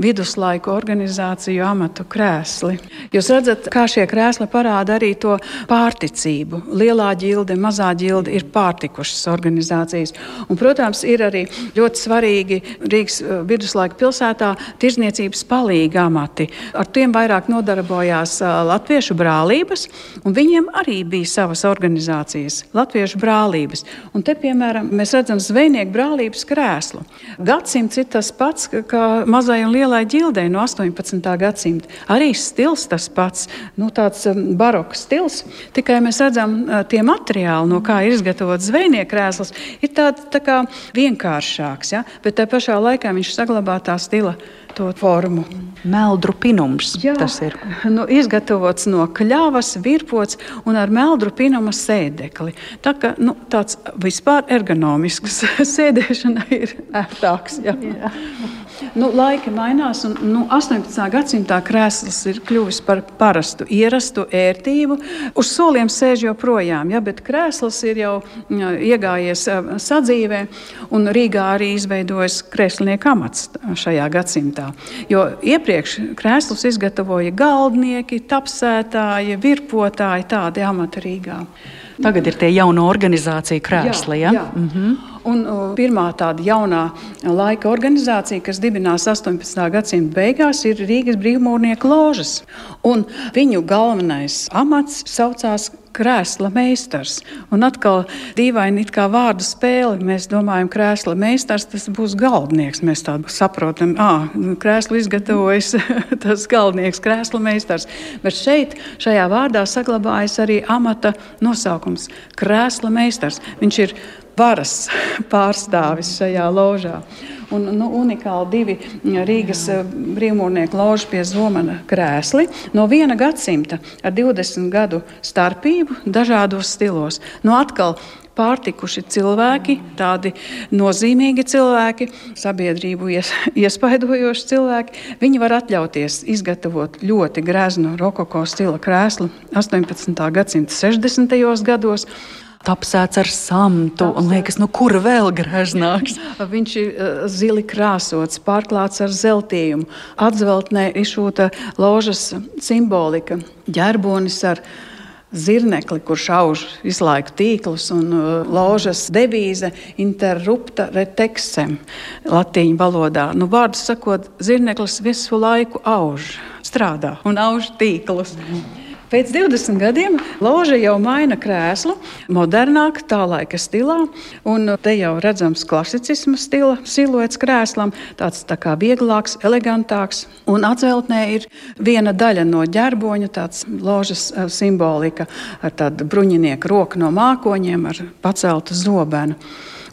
viduslaiku organizāciju amatu krēsli. Jūs redzat, kā šie krēsli parāda arī to pārticību lielā ģilde, mazā ģilde ir pārtikušas organizācijas. Un, protams, ir arī ļoti svarīgi Rīgas uh, viduslaika pilsētā tirzniecības palīga amati. Ar tiem vairāk nodarbojās uh, Latviešu brālības, un viņiem arī bija savas organizācijas, Latviešu brālības. Un te, piemēram, mēs redzam zvejnieku brālības krēslu. Gadsimts ir tas pats, kā mazai un lielai ģildei no 18. gadsimta. Arī stils tas pats, nu, tāds um, baroka stils, tikai mēs redzam tie materiāli, no kā ir izgatavots zvejnieku krēsls, ir tāds tā kā vienkāršāks, ja? bet tā pašā laikā viņš saglabā tā stila to formu. Meldru pinums Jā, tas ir. Nu, izgatavots no kļavas, virpots un ar meldru pinuma sēdekli. Tā kā nu, tāds vispār ergonomisks sēdēšana ir ērtāks. Jā. Jā. Nu, laika mainās, un nu, 18. gadsimtā krēsls ir kļuvis par parastu, ierastu ērtību. Uz soliem sēž joprojām, ja, bet krēsls ir jau jā, iegājies sadzīvē, un Rīgā arī izveidojas krēslinieka amats šajā gadsimtā. Jo iepriekš krēslus izgatavoja galdnieki, tapsētāji, virpotāji, tādi amati Rīgā. Tagad ir tie jauno organizāciju krēsli. Jā, ja? jā. Mm -hmm. Un, pirmā tāda jaunā laika organizācija, kas dibinās 18. gadsimta beigās, ir Rīgas brīvmūrnieku ložas. Un viņu galvenais amats saucās krēsla meistars. Un atkal dīvaini kā vārdu spēle. Mēs domājam, krēsla meistars tas būs galdnieks. Mēs tādu saprotam, ah, krēslu izgatavojas tas galdnieks, krēsla meistars. Bet šeit, šajā vārdā saglabājas arī amata nosaukums - krēsla meistars. Viņš ir varas pārstāvis šajā ložā. Un, nu, unikāli divi Rīgas brīvmūrnieku loži pie Zomana krēsli no viena gadsimta ar 20 gadu starpību dažādos stilos. Nu, atkal pārtikuši cilvēki, tādi nozīmīgi cilvēki, sabiedrību ies, iespaidojoši cilvēki. Viņi var atļauties izgatavot ļoti greznu rokoko stila krēslu 18. gadsimta 60. gados tapsēts ar samtu. Tapsēt. Un liekas, nu, kur vēl greznāks? Viņš ir uh, zili krāsots, pārklāts ar zeltījumu. Atzveltnē izšūta ložas simbolika, ģerbonis ar zirnekli, kurš auž visu laiku tīklus, un uh, ložas devīze interrupta retexem latīņu valodā. Nu, vārdu sakot, zirneklis visu laiku auž, strādā un auž tīklus. Mm. Pēc 20 gadiem loža jau maina krēslu, modernāk, tā laika stilā. Un te jau redzams klasicisma stila siluets krēslam, tāds tā kā vieglāks, elegantāks. Un atceltnē ir viena daļa no ģerboņa, tāds ložas eh, simbolika ar tādu bruņinieku roku no mākoņiem, ar paceltu zobenu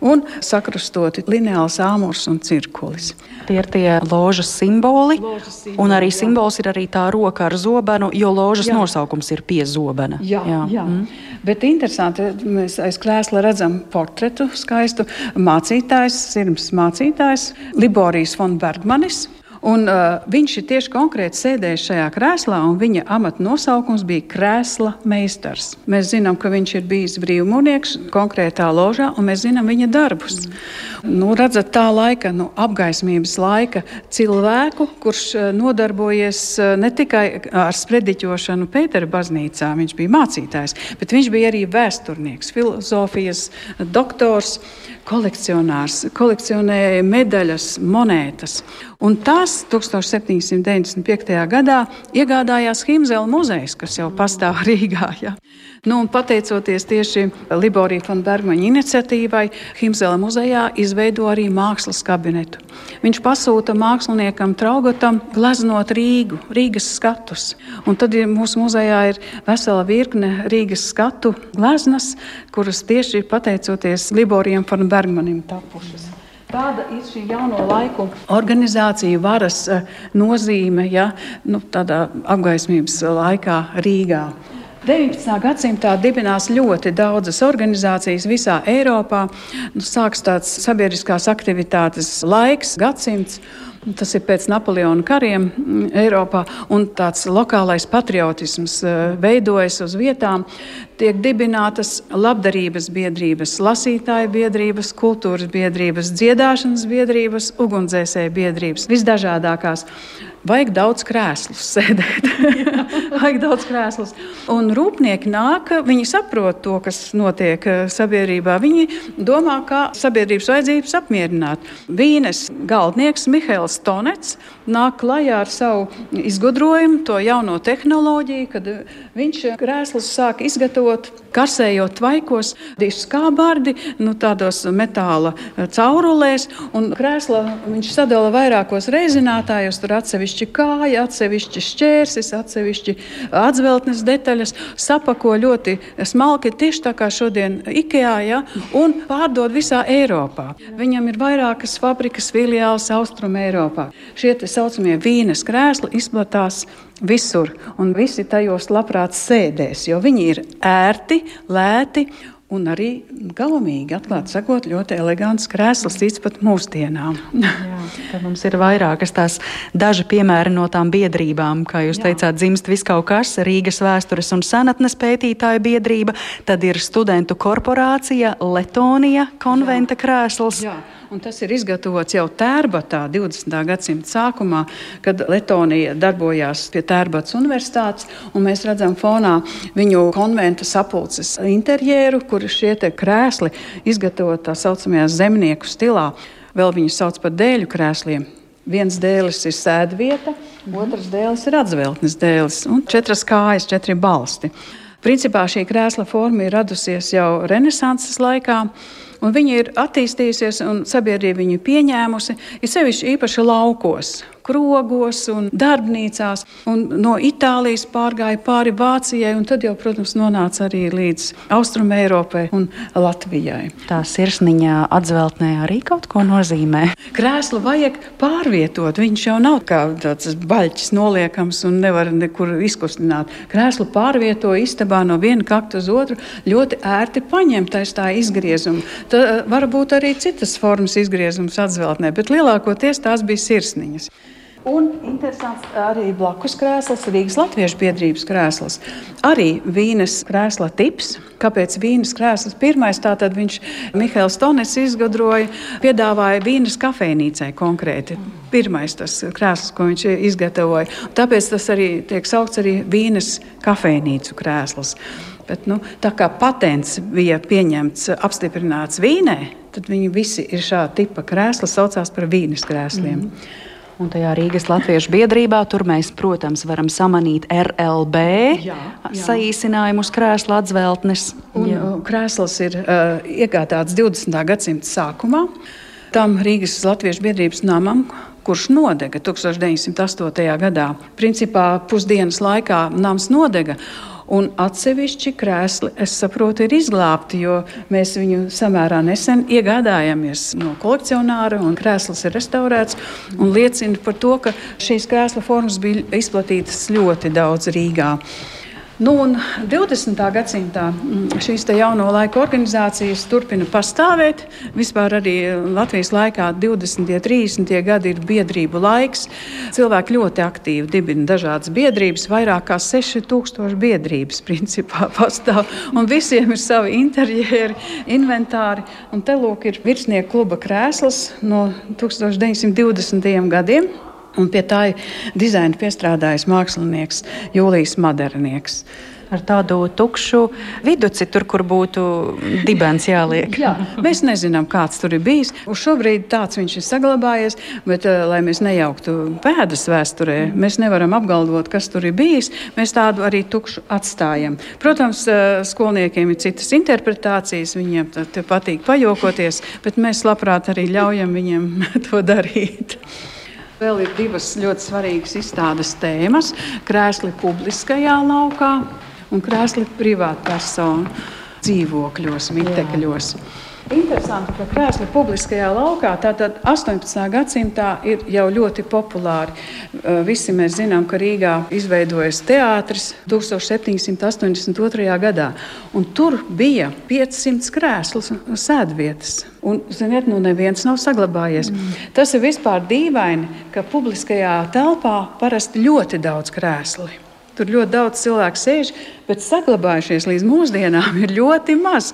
un sakrustoti lineāls āmurs un cirkulis. Tie ir tie ložas simboli, ložas simboli un arī jā. simbols ir arī tā roka ar zobenu, jo ložas jā. nosaukums ir pie zobena. Jā, jā. jā. Mm. Bet interesanti, mēs aiz krēsla redzam portretu skaistu mācītājs, sirds mācītājs Liborijas von Bergmanis. Un, uh, viņš ir tieši konkrēti sēdējis šajā krēslā, un viņa amata nosaukums bija krēsla meistars. Mēs zinām, ka viņš ir bijis brīvmūnieks konkrētā ložā, un mēs zinām viņa darbus. Mm. Nu, redzat, tā laika, nu, apgaismības laika cilvēku, kurš uh, nodarbojies uh, ne tikai ar sprediķošanu Pētera baznīcā, viņš bija mācītājs, bet viņš bija arī vēsturnieks, filozofijas doktors kolekcionārs, kolekcionēja medaļas, monētas. Un tās 1795. gadā iegādājās Himzela muzejs, kas jau pastāv Rīgā. Ja. Nu, pateicoties tieši Liborija von Bergmaņa iniciatīvai, Himzela muzejā izveido arī mākslas kabinetu. Viņš pasūta māksliniekam Traugotam gleznot Rīgu, Rīgas skatus. Un tad mūsu muzejā ir vesela virkne Rīgas skatu gleznas, kuras tieši pateicoties Liborijam von Bergmanim tapušas. Tāda ir šī jauno laiku organizācija varas eh, nozīme ja, nu, tādā apgaismības laikā Rīgā. 19. gadsimtā dibinās ļoti daudzas organizācijas visā Eiropā. Nu, sāks tāds sabiedriskās aktivitātes laiks, gadsimts. Tas ir pēc Napoleona kariem mm, Eiropā, un tāds lokālais patriotisms eh, veidojas uz vietām. Tiek dibinātas labdarības biedrības, lasītāju biedrības, kultūras biedrības, dziedāšanas biedrības, ugunsdzēsēju biedrības, visdažādākās. Vajag daudz krēslus sēdēt. vajag daudz krēslus. Un rūpnieki nāk, viņi saprot to, kas notiek eh, sabiedrībā. Viņi domā, kā sabiedrības vajadzības apmierināt. Vīnes galdnieks Mihails Tonets nāk klajā ar savu izgudrojumu, to jauno tehnoloģiju, kad viņš krēslus sāk izgatavot karsējot tvaikos, diskābārdi, nu, tādos metāla caurulēs, un krēsla viņš sadala vairākos reizinātājos, tur atsevišķi kāja, atsevišķi šķērsis, atsevišķi atzveltnes detaļas, sapako ļoti smalki, tieši tā kā šodien Ikejā, ja, un pārdod visā Eiropā. Viņam ir vairākas fabrikas filiāls Austrum Eiropā. Šie tā saucamie vīnes krēsli izplatās visur, un visi tajos labprāt sēdēs, jo viņi ir ērti, lēti. Un arī gaumīgi, atklāti sakot, ļoti elegants krēsls līdz pat mūsdienām. Jā, mums ir vairākas tās daži piemēri no tām biedrībām, kā jūs Jā. teicāt, dzimst viskaut kas, Rīgas vēstures un senatnes pētītāja biedrība, tad ir studentu korporācija, Letonija konventa Jā. krēsls. Jā. Un tas ir izgatavots jau Tērbatā 20. gadsimta sākumā, kad Letonija darbojās pie Tērbatas universitātes. Mēs redzam fonā viņu konventa sapulces interjeru, kur šie krēsli izgatavot tā saucamajā zemnieku stilā. Vēl viņus sauc par dēļu krēsliem. Viens dēlis ir sēdvieta, otrs dēlis ir atzveltnes dēlis un četras kājas, četri balsti. Principā šī krēsla forma ir radusies jau Renesanses laikā. Un viņa ir attīstījusies, un sabiedrība viņu pieņēmusi, ir sevišķi īpaši laukos, krogos un darbnīcās. Un no Itālijas pārgāja pāri Vācijai, un tad jau, protams, nonāca arī līdz Austrum Eiropai un Latvijai. Tā sirsniņā atzveltnē arī kaut ko nozīmē. Krēslu vajag pārvietot. Viņš jau nav kā tāds baļķis noliekams un nevar nekur izkustināt. Krēslu pārvieto istabā no viena kakta uz otru ļoti ērti paņemt aiz tā izgriezuma. Tā var būt arī citas formas izgriezums atzveltnē, bet lielākoties tās bija sirsniņas. Un interesants arī blakus krēsls, Rīgas Latviešu biedrības krēsls. Arī vīnes krēsla tips. Kāpēc vīnes krēsls? Pirmais tātad viņš Mihails Tonis izgudroja, piedāvāja vīnes kafejnīcai konkrēti. Pirmais tas krēsls, ko viņš izgatavoja. Tāpēc tas arī tiek saukts arī vīnes kafejnīcu krēsls. Bet, nu, tā kā patents bija pieņemts, apstiprināts vīnē, tad viņi visi ir šāda tipa krēsli, saucās par vīnes krēsliem. Mm. Un tajā Rīgas Latviešu biedrībā tur mēs, protams, varam samanīt RLB jā, jā. saīsinājumus krēsla atzveltnes. Un. Uh, krēsls ir uh, iegādāts 20. gadsimta sākumā. Tam Rīgas Latviešu biedrības namam, kurš nodega 1908. gadā. Principā pusdienas laikā nams nodega. Un atsevišķi krēsli, es saprotu, ir izglābti, jo mēs viņu samērā nesen iegādājāmies no kolekcionāra, un krēsls ir restaurēts. Liecina par to, ka šīs krēsla formas bija izplatītas ļoti daudz Rīgā. Nu, 20. gadsimtā mm, šīs jauno laiku organizācijas turpina pastāvēt. Vispār arī Latvijas laikā 20. un 30. gadi ir biedrību laiks. Cilvēki ļoti aktīvi dibina dažādas biedrības, vairāk kā 6000 biedrības principā pastāv. Un visiem ir savi interjeri, inventāri. Un te lūk ir virsnieku kluba krēsls no 1920. gadiem. Un pie tā ir dizaina piestrādājis mākslinieks Jūlijas Madernieks ar tādu tukšu viduci, tur, kur būtu dibens jāliek. Jā, mēs nezinām, kāds tur ir bijis. Uz šobrīd tāds viņš ir saglabājies, bet, uh, lai mēs nejauktu pēdas vēsturē, mēs nevaram apgalvot, kas tur ir bijis. Mēs tādu arī tukšu atstājam. Protams, uh, skolniekiem ir citas interpretācijas, viņiem patīk pajokoties, bet mēs labprāt arī ļaujam viņiem to darīt. Vēl ir divas ļoti svarīgas izstādes tēmas - krēsli publiskajā laukā un krēsli privātpersonu dzīvokļos, mitekļos. Jā. Interesanti, ka krēsli publiskajā laukā, tātad 18. gadsimtā, ir jau ļoti populāri. Visi mēs zinām, ka Rīgā izveidojas teātris 1782. gadā, un tur bija 500 krēslu sēdvietas. Un, ziniet, nu neviens nav saglabājies. Mm. Tas ir vispār dīvaini, ka publiskajā telpā parasti ļoti daudz krēslu. Tur ļoti daudz cilvēku sēž, bet saglabājušies līdz mūsdienām ir ļoti maz.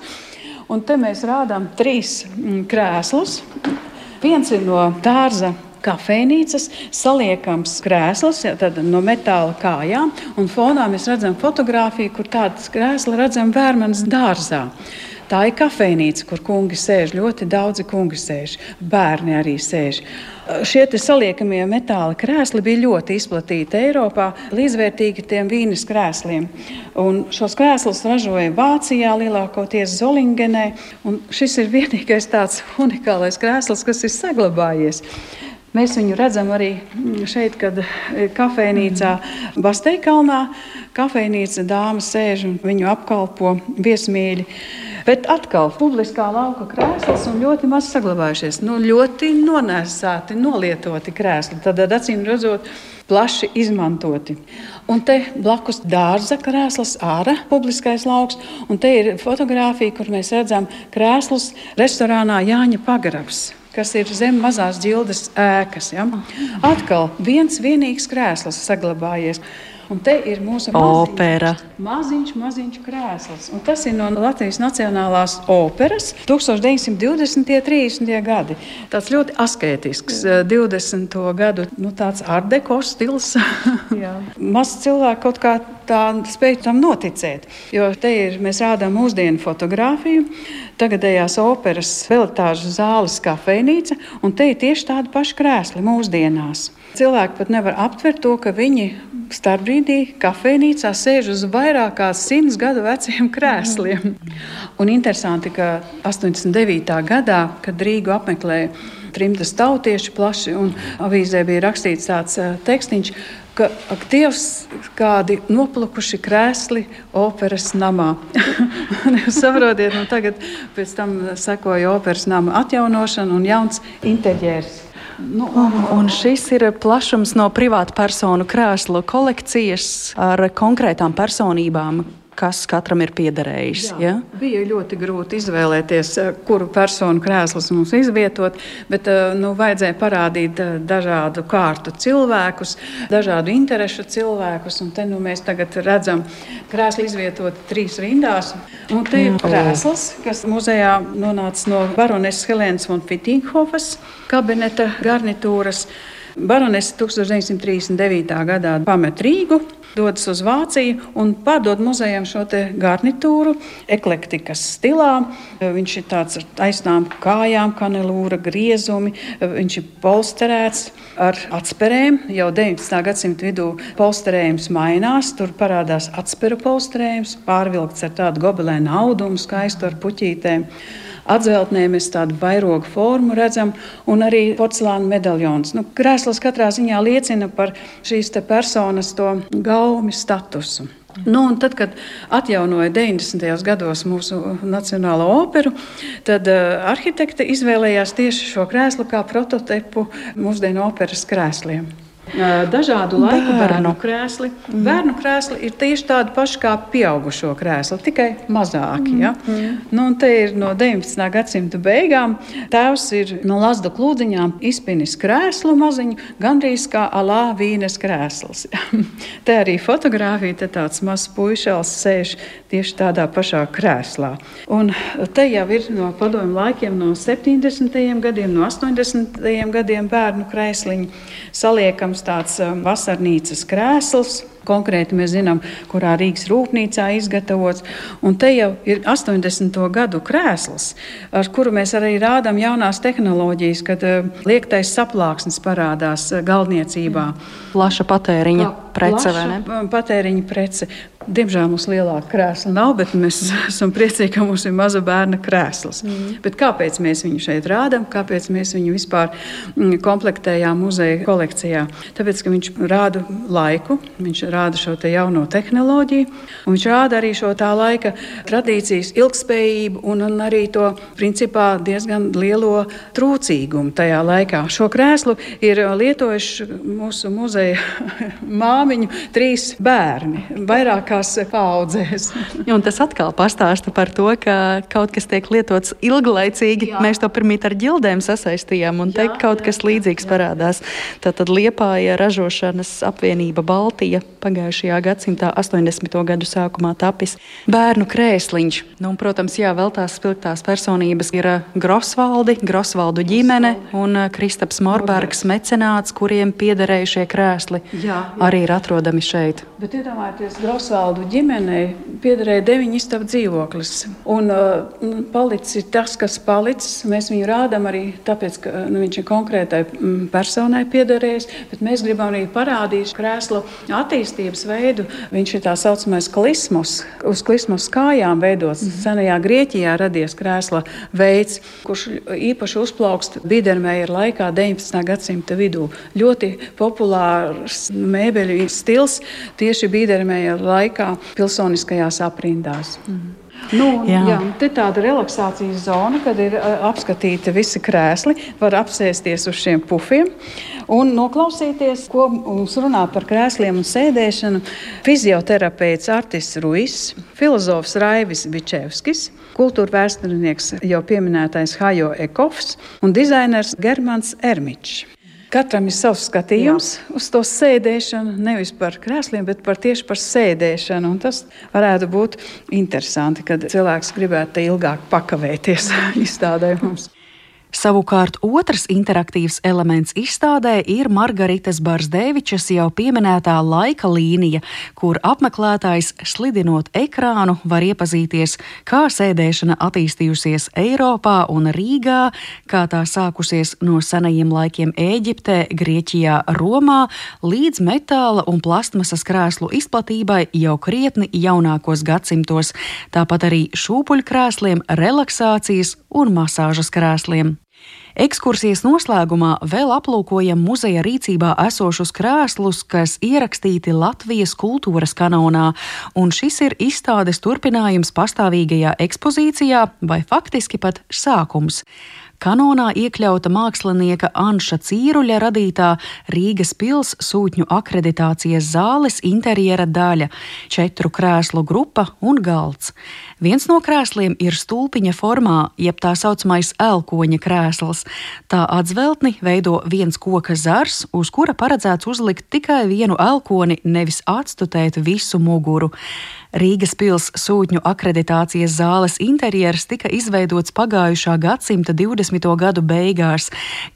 Un te mēs rādām trīs mm, krēslus. Viens ir no dārza kafejnīcas, saliekams krēsls no metāla kājām, un fonā mēs redzam fotografiju, kur tādas krēsla redzam vērmanas dārzā. Tā ir kafejnīca, kur kungi sēž. Ļoti daudzi kungi sēž, bērni arī sēž. Šie saliekamie metāla krēsli bija ļoti izplatīti Eiropā, līdzvērtīgi tiem vīnes krēsliem. Un šos krēslus ražoja Vācijā, lielākoties Zolingenē. Šis ir vienīgais tāds unikālais krēsls, kas ir saglabājies. Mēs viņu redzam arī šeit, kad kafejnīcā Basteikalnā. Kafejnīca dāma sēž un viņu apkalpo viesmīļi. Bet atkal publiskā lauka krēsls un ļoti maz saglabājušies. Nu, ļoti nonēsāti, nolietoti krēsli. Tad, acīm redzot, plaši izmantoti. Un te blakus dārza krēsls, ārā publiskais lauks, un te ir fotografija, kur mēs redzam krēslus restorānā Jāņa Pagrabs kas ir zem mazās ģildes ēkas. Ja? Atkal viens vienīgs krēsls saglabājies. Un te ir mūsu opera. Maziņš, maziņš krēsls. Un tas ir no Latvijas Nacionālās operas 1920. un 30. gadi. Tāds ļoti asketisks, 20. Eh, gadu nu, ardeko stils. Maz cilvēku kaut kā tā spēj tam noticēt. Jo te ir, mēs rādām mūsdienu fotografiju, tagadējās operas velitāžu zāles kafejnīca, un te ir tieši tādi paši krēsli mūsdienās. Cilvēki pat nevar aptvert to, ka viņi starpbrīdī kafejnīcā sēž uz vairāk kā simts gadu veciem krēsliem. Un interesanti, ka 89. gadā, kad Rīgu apmeklēja trimtas tautieši plaši, un avīzē bija rakstīts tāds tekstiņš, ka ak, Dievs, kādi noplukuši krēsli operas namā. Jūs saprotiet, nu tagad pēc tam sekoja operas nama atjaunošana un jauns interjērs. Nu, un, un šis ir plašums no privātu personu krēslu kolekcijas ar konkrētām personībām, kas katram ir piederējis. Jā, ja? Bija ļoti grūti izvēlēties, eh, kuru personu krēslus mums izvietot, bet eh, nu, vajadzēja parādīt eh, dažādu kārtu cilvēkus, dažādu interešu cilvēkus. Un te nu, mēs tagad redzam krēslu izvietot trīs rindās. Un te ir krēsls, kas muzejā nonāca no baroneses Helēnas von Fitinghofas kabineta garnitūras. Baronese 1939. gadā pamet Rīgu, dodas uz Vāciju un pārdod muzejam šo garnitūru, eklektikas stilā. Viņš ir tāds ar taisnām kājām, kanelūra griezumi, viņš ir polsterēts ar atspērēm. Jau 19. gadsimta vidū polsterējums mainās, tur parādās atspēru polsterējums, pārvilkts ar tādu gobelēnu audumu, skaistu ar puķītēm. Atzeltnē mēs tādu vairogu formu redzam, un arī porcelāna medaļons. Nu, krēsls katrā ziņā liecina par šīs personas to gaumi statusu. Nu, tad, kad atjaunoja 90. gados mūsu Nacionālo operu, tad uh, arhitekte izvēlējās tieši šo krēslu kā prototipu mūsdienu operas krēsliem. Dažādu laiku bērnu, bērnu krēsli. Mm. Bērnu krēsli ir tieši tādi paši kā pieaugušo krēsli, tikai mazāki. Ja? Mm. Nu, te ir no 19. gadsimta beigām. Tēvs ir no Lazda klūdziņām izpinis krēslu maziņu, gandrīz kā alā vīnes krēsls. te arī fotografija, te tāds mazs puišels sēž tieši tādā pašā krēslā. Un te jau ir no padomju laikiem, no 70. gadiem, no 80. gadiem bērnu krēsliņi saliekams tāds um, vasarnīcas krēsls. Konkrēti mēs zinām, kurā Rīgas rūpnīcā izgatavots. Un te jau ir 80. gadu krēsls, ar kuru mēs arī rādām jaunās tehnoloģijas, kad uh, liektais saplāksnis parādās uh, galdniecībā. Plaša patēriņa prece, vai ne? Patēriņa prece. Diemžēl mums lielāka krēsla nav, bet mēs esam priecīgi, ka mums ir maza bērna krēsls. Mm. Bet kāpēc mēs viņu šeit rādām? Kāpēc mēs viņu vispār mm, komplektējām muzeja kolekcijā? Tāpēc, ka viņš rāda laiku, viņš rāda šo te jauno tehnoloģiju, un viņš rāda arī šo tā laika tradīcijas ilgspējību un, un arī to principā diezgan lielo trūcīgumu tajā laikā. Šo krēslu ir lietojuši mūsu muzeja māmiņu trīs bērni. Vairāk nākamākās paudzēs. Un tas atkal pastāsta par to, ka kaut kas tiek lietots ilglaicīgi. Jā. Mēs to pirmīt ar ģildēm sasaistījām, un te kaut jā, kas līdzīgs jā. parādās. Tātad Liepāja ražošanas apvienība Baltija pagājušajā gadsimtā 80. gadu sākumā tapis bērnu krēsliņš. Nu, un, protams, jā, vēl tās spilgtās personības ir uh, Grosvaldi, Grosvaldu ģimene un uh, Kristaps Morbergs mecenāts, kuriem piederēja šie krēsli, jā, jā. arī ir atrodami šeit. Bet iedomājieties, Grosvaldu ģimenei piederēja deviņi istabu dzīvoklis. Un uh, palicis tas, kas palicis. Mēs viņu rādām arī tāpēc, ka nu, viņš ir konkrētai mm, personai piederējis, bet mēs gribam arī parādīt krēslu attīstības veidu. Viņš ir tā saucamais klismos, uz klismos kājām veidots. Mm -hmm. Senajā Grieķijā radies krēsla veids, kurš īpaši uzplaukst Bidermeja laikā 19. gadsimta vidū. Ļoti populārs mēbeļu stils tieši Bidermeja laikā pilsoniskajās aprindās. -hmm. Nu, jā. Jā, te tāda relaksācijas zona, kad ir apskatīti visi krēsli, var apsēsties uz šiem pufiem un noklausīties, ko mums runā par krēsliem un sēdēšanu. Fizioterapeits Artis Ruis, filozofs Raivis Bičevskis, kultūra vēsturnieks jau pieminētais Hajo Ekovs un dizainers Germans Ermičs. Katram ir savs skatījums Jā. uz to sēdēšanu, nevis par krēsliem, bet par tieši par sēdēšanu. Un tas varētu būt interesanti, kad cilvēks gribētu ilgāk pakavēties izstādē mums. Savukārt otrs interaktīvs elements izstādē ir Margaritas Barsdevičas jau pieminētā laika līnija, kur apmeklētājs slidinot ekrānu var iepazīties, kā sēdēšana attīstījusies Eiropā un Rīgā, kā tā sākusies no senajiem laikiem Ēģiptē, Grieķijā, Romā līdz metāla un plastmasas krēslu izplatībai jau krietni jaunākos gadsimtos, tāpat arī šūpuļkrēsliem, relaksācijas un masāžas krēsliem. Ekskursijas noslēgumā vēl aplūkojam muzeja rīcībā esošus krēslus, kas ierakstīti Latvijas kultūras kanonā, un šis ir izstādes turpinājums pastāvīgajā ekspozīcijā vai faktiski pat sākums. Kanonā iekļauta mākslinieka Anša Cīruļa radītā Rīgas pils sūtņu akreditācijas zāles interjera daļa, četru krēslu grupa un galds. Viens no krēsliem ir stulpiņa formā, jeb tā saucamais elkoņa krēsls. Tā atzveltni veido viens koka zars, uz kura paredzēts uzlikt tikai vienu elkoni, nevis atstutēt visu muguru. Rīgas pils sūtņu akreditācijas zāles interjers tika izveidots pagājušā gadsimta 20. gadu beigās.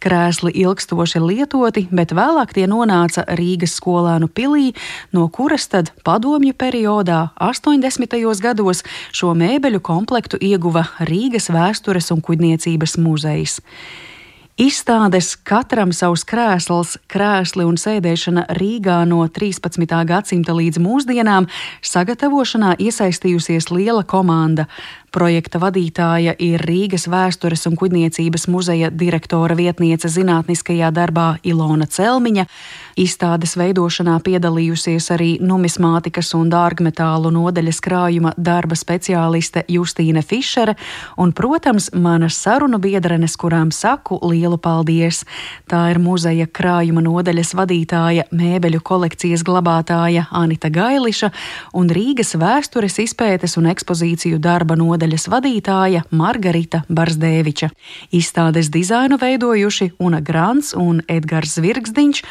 Krēsli ilgstoši lietoti, bet vēlāk tie nonāca Rīgas skolēnu pilī, no kuras tad padomju periodā 80. gados šo mēbeļu komplektu ieguva Rīgas vēstures un kuģniecības muzejs. Izstādes katram savs krēsls, krēsli un sēdēšana Rīgā no 13. gadsimta līdz mūsdienām sagatavošanā iesaistījusies liela komanda. Projekta vadītāja ir Rīgas vēstures un kuģniecības muzeja direktora vietniece zinātniskajā darbā Ilona Celmiņa. Izstādes veidošanā piedalījusies arī numismātikas un dārgmetālu nodeļas krājuma darba speciāliste Justīne Fišere un, protams, manas sarunu biedrenes, kurām saku lielu paldies. Tā ir muzeja krājuma nodeļas vadītāja, mēbeļu kolekcijas glabātāja Anita Gailiša un Rīgas vēstures izpētes un ekspozīciju darba nodaļas vadītāja Margarita Barsdēviča. Izstādes dizainu veidojuši Una Grants un Edgars Zvirgzdiņš,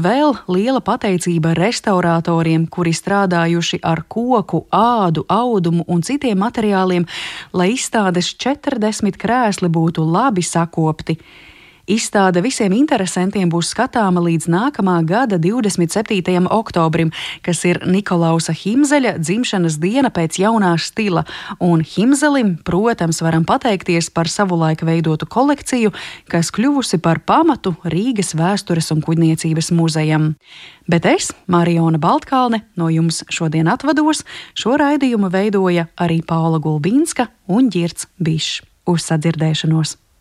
un vēl liela pateicība restauratoriem, kuri strādājuši ar koku, ādu, audumu un citiem materiāliem, lai izstādes 40 krēsli būtu labi sakopti. Izstāde visiem interesantiem būs skatāma līdz nākamā gada 27. oktobrim, kas ir Nikolausa Himzeļa dzimšanas diena pēc jaunā stila, un Himzelim, protams, varam pateikties par savulaik veidotu kolekciju, kas kļuvusi par pamatu Rīgas vēstures un kuģniecības muzejam. Bet es, Mariona Baltkalne, no jums šodien atvados. Šo raidījumu veidoja arī Paula Gulbīnska un Girts Bišs. Uz sadzirdēšanos!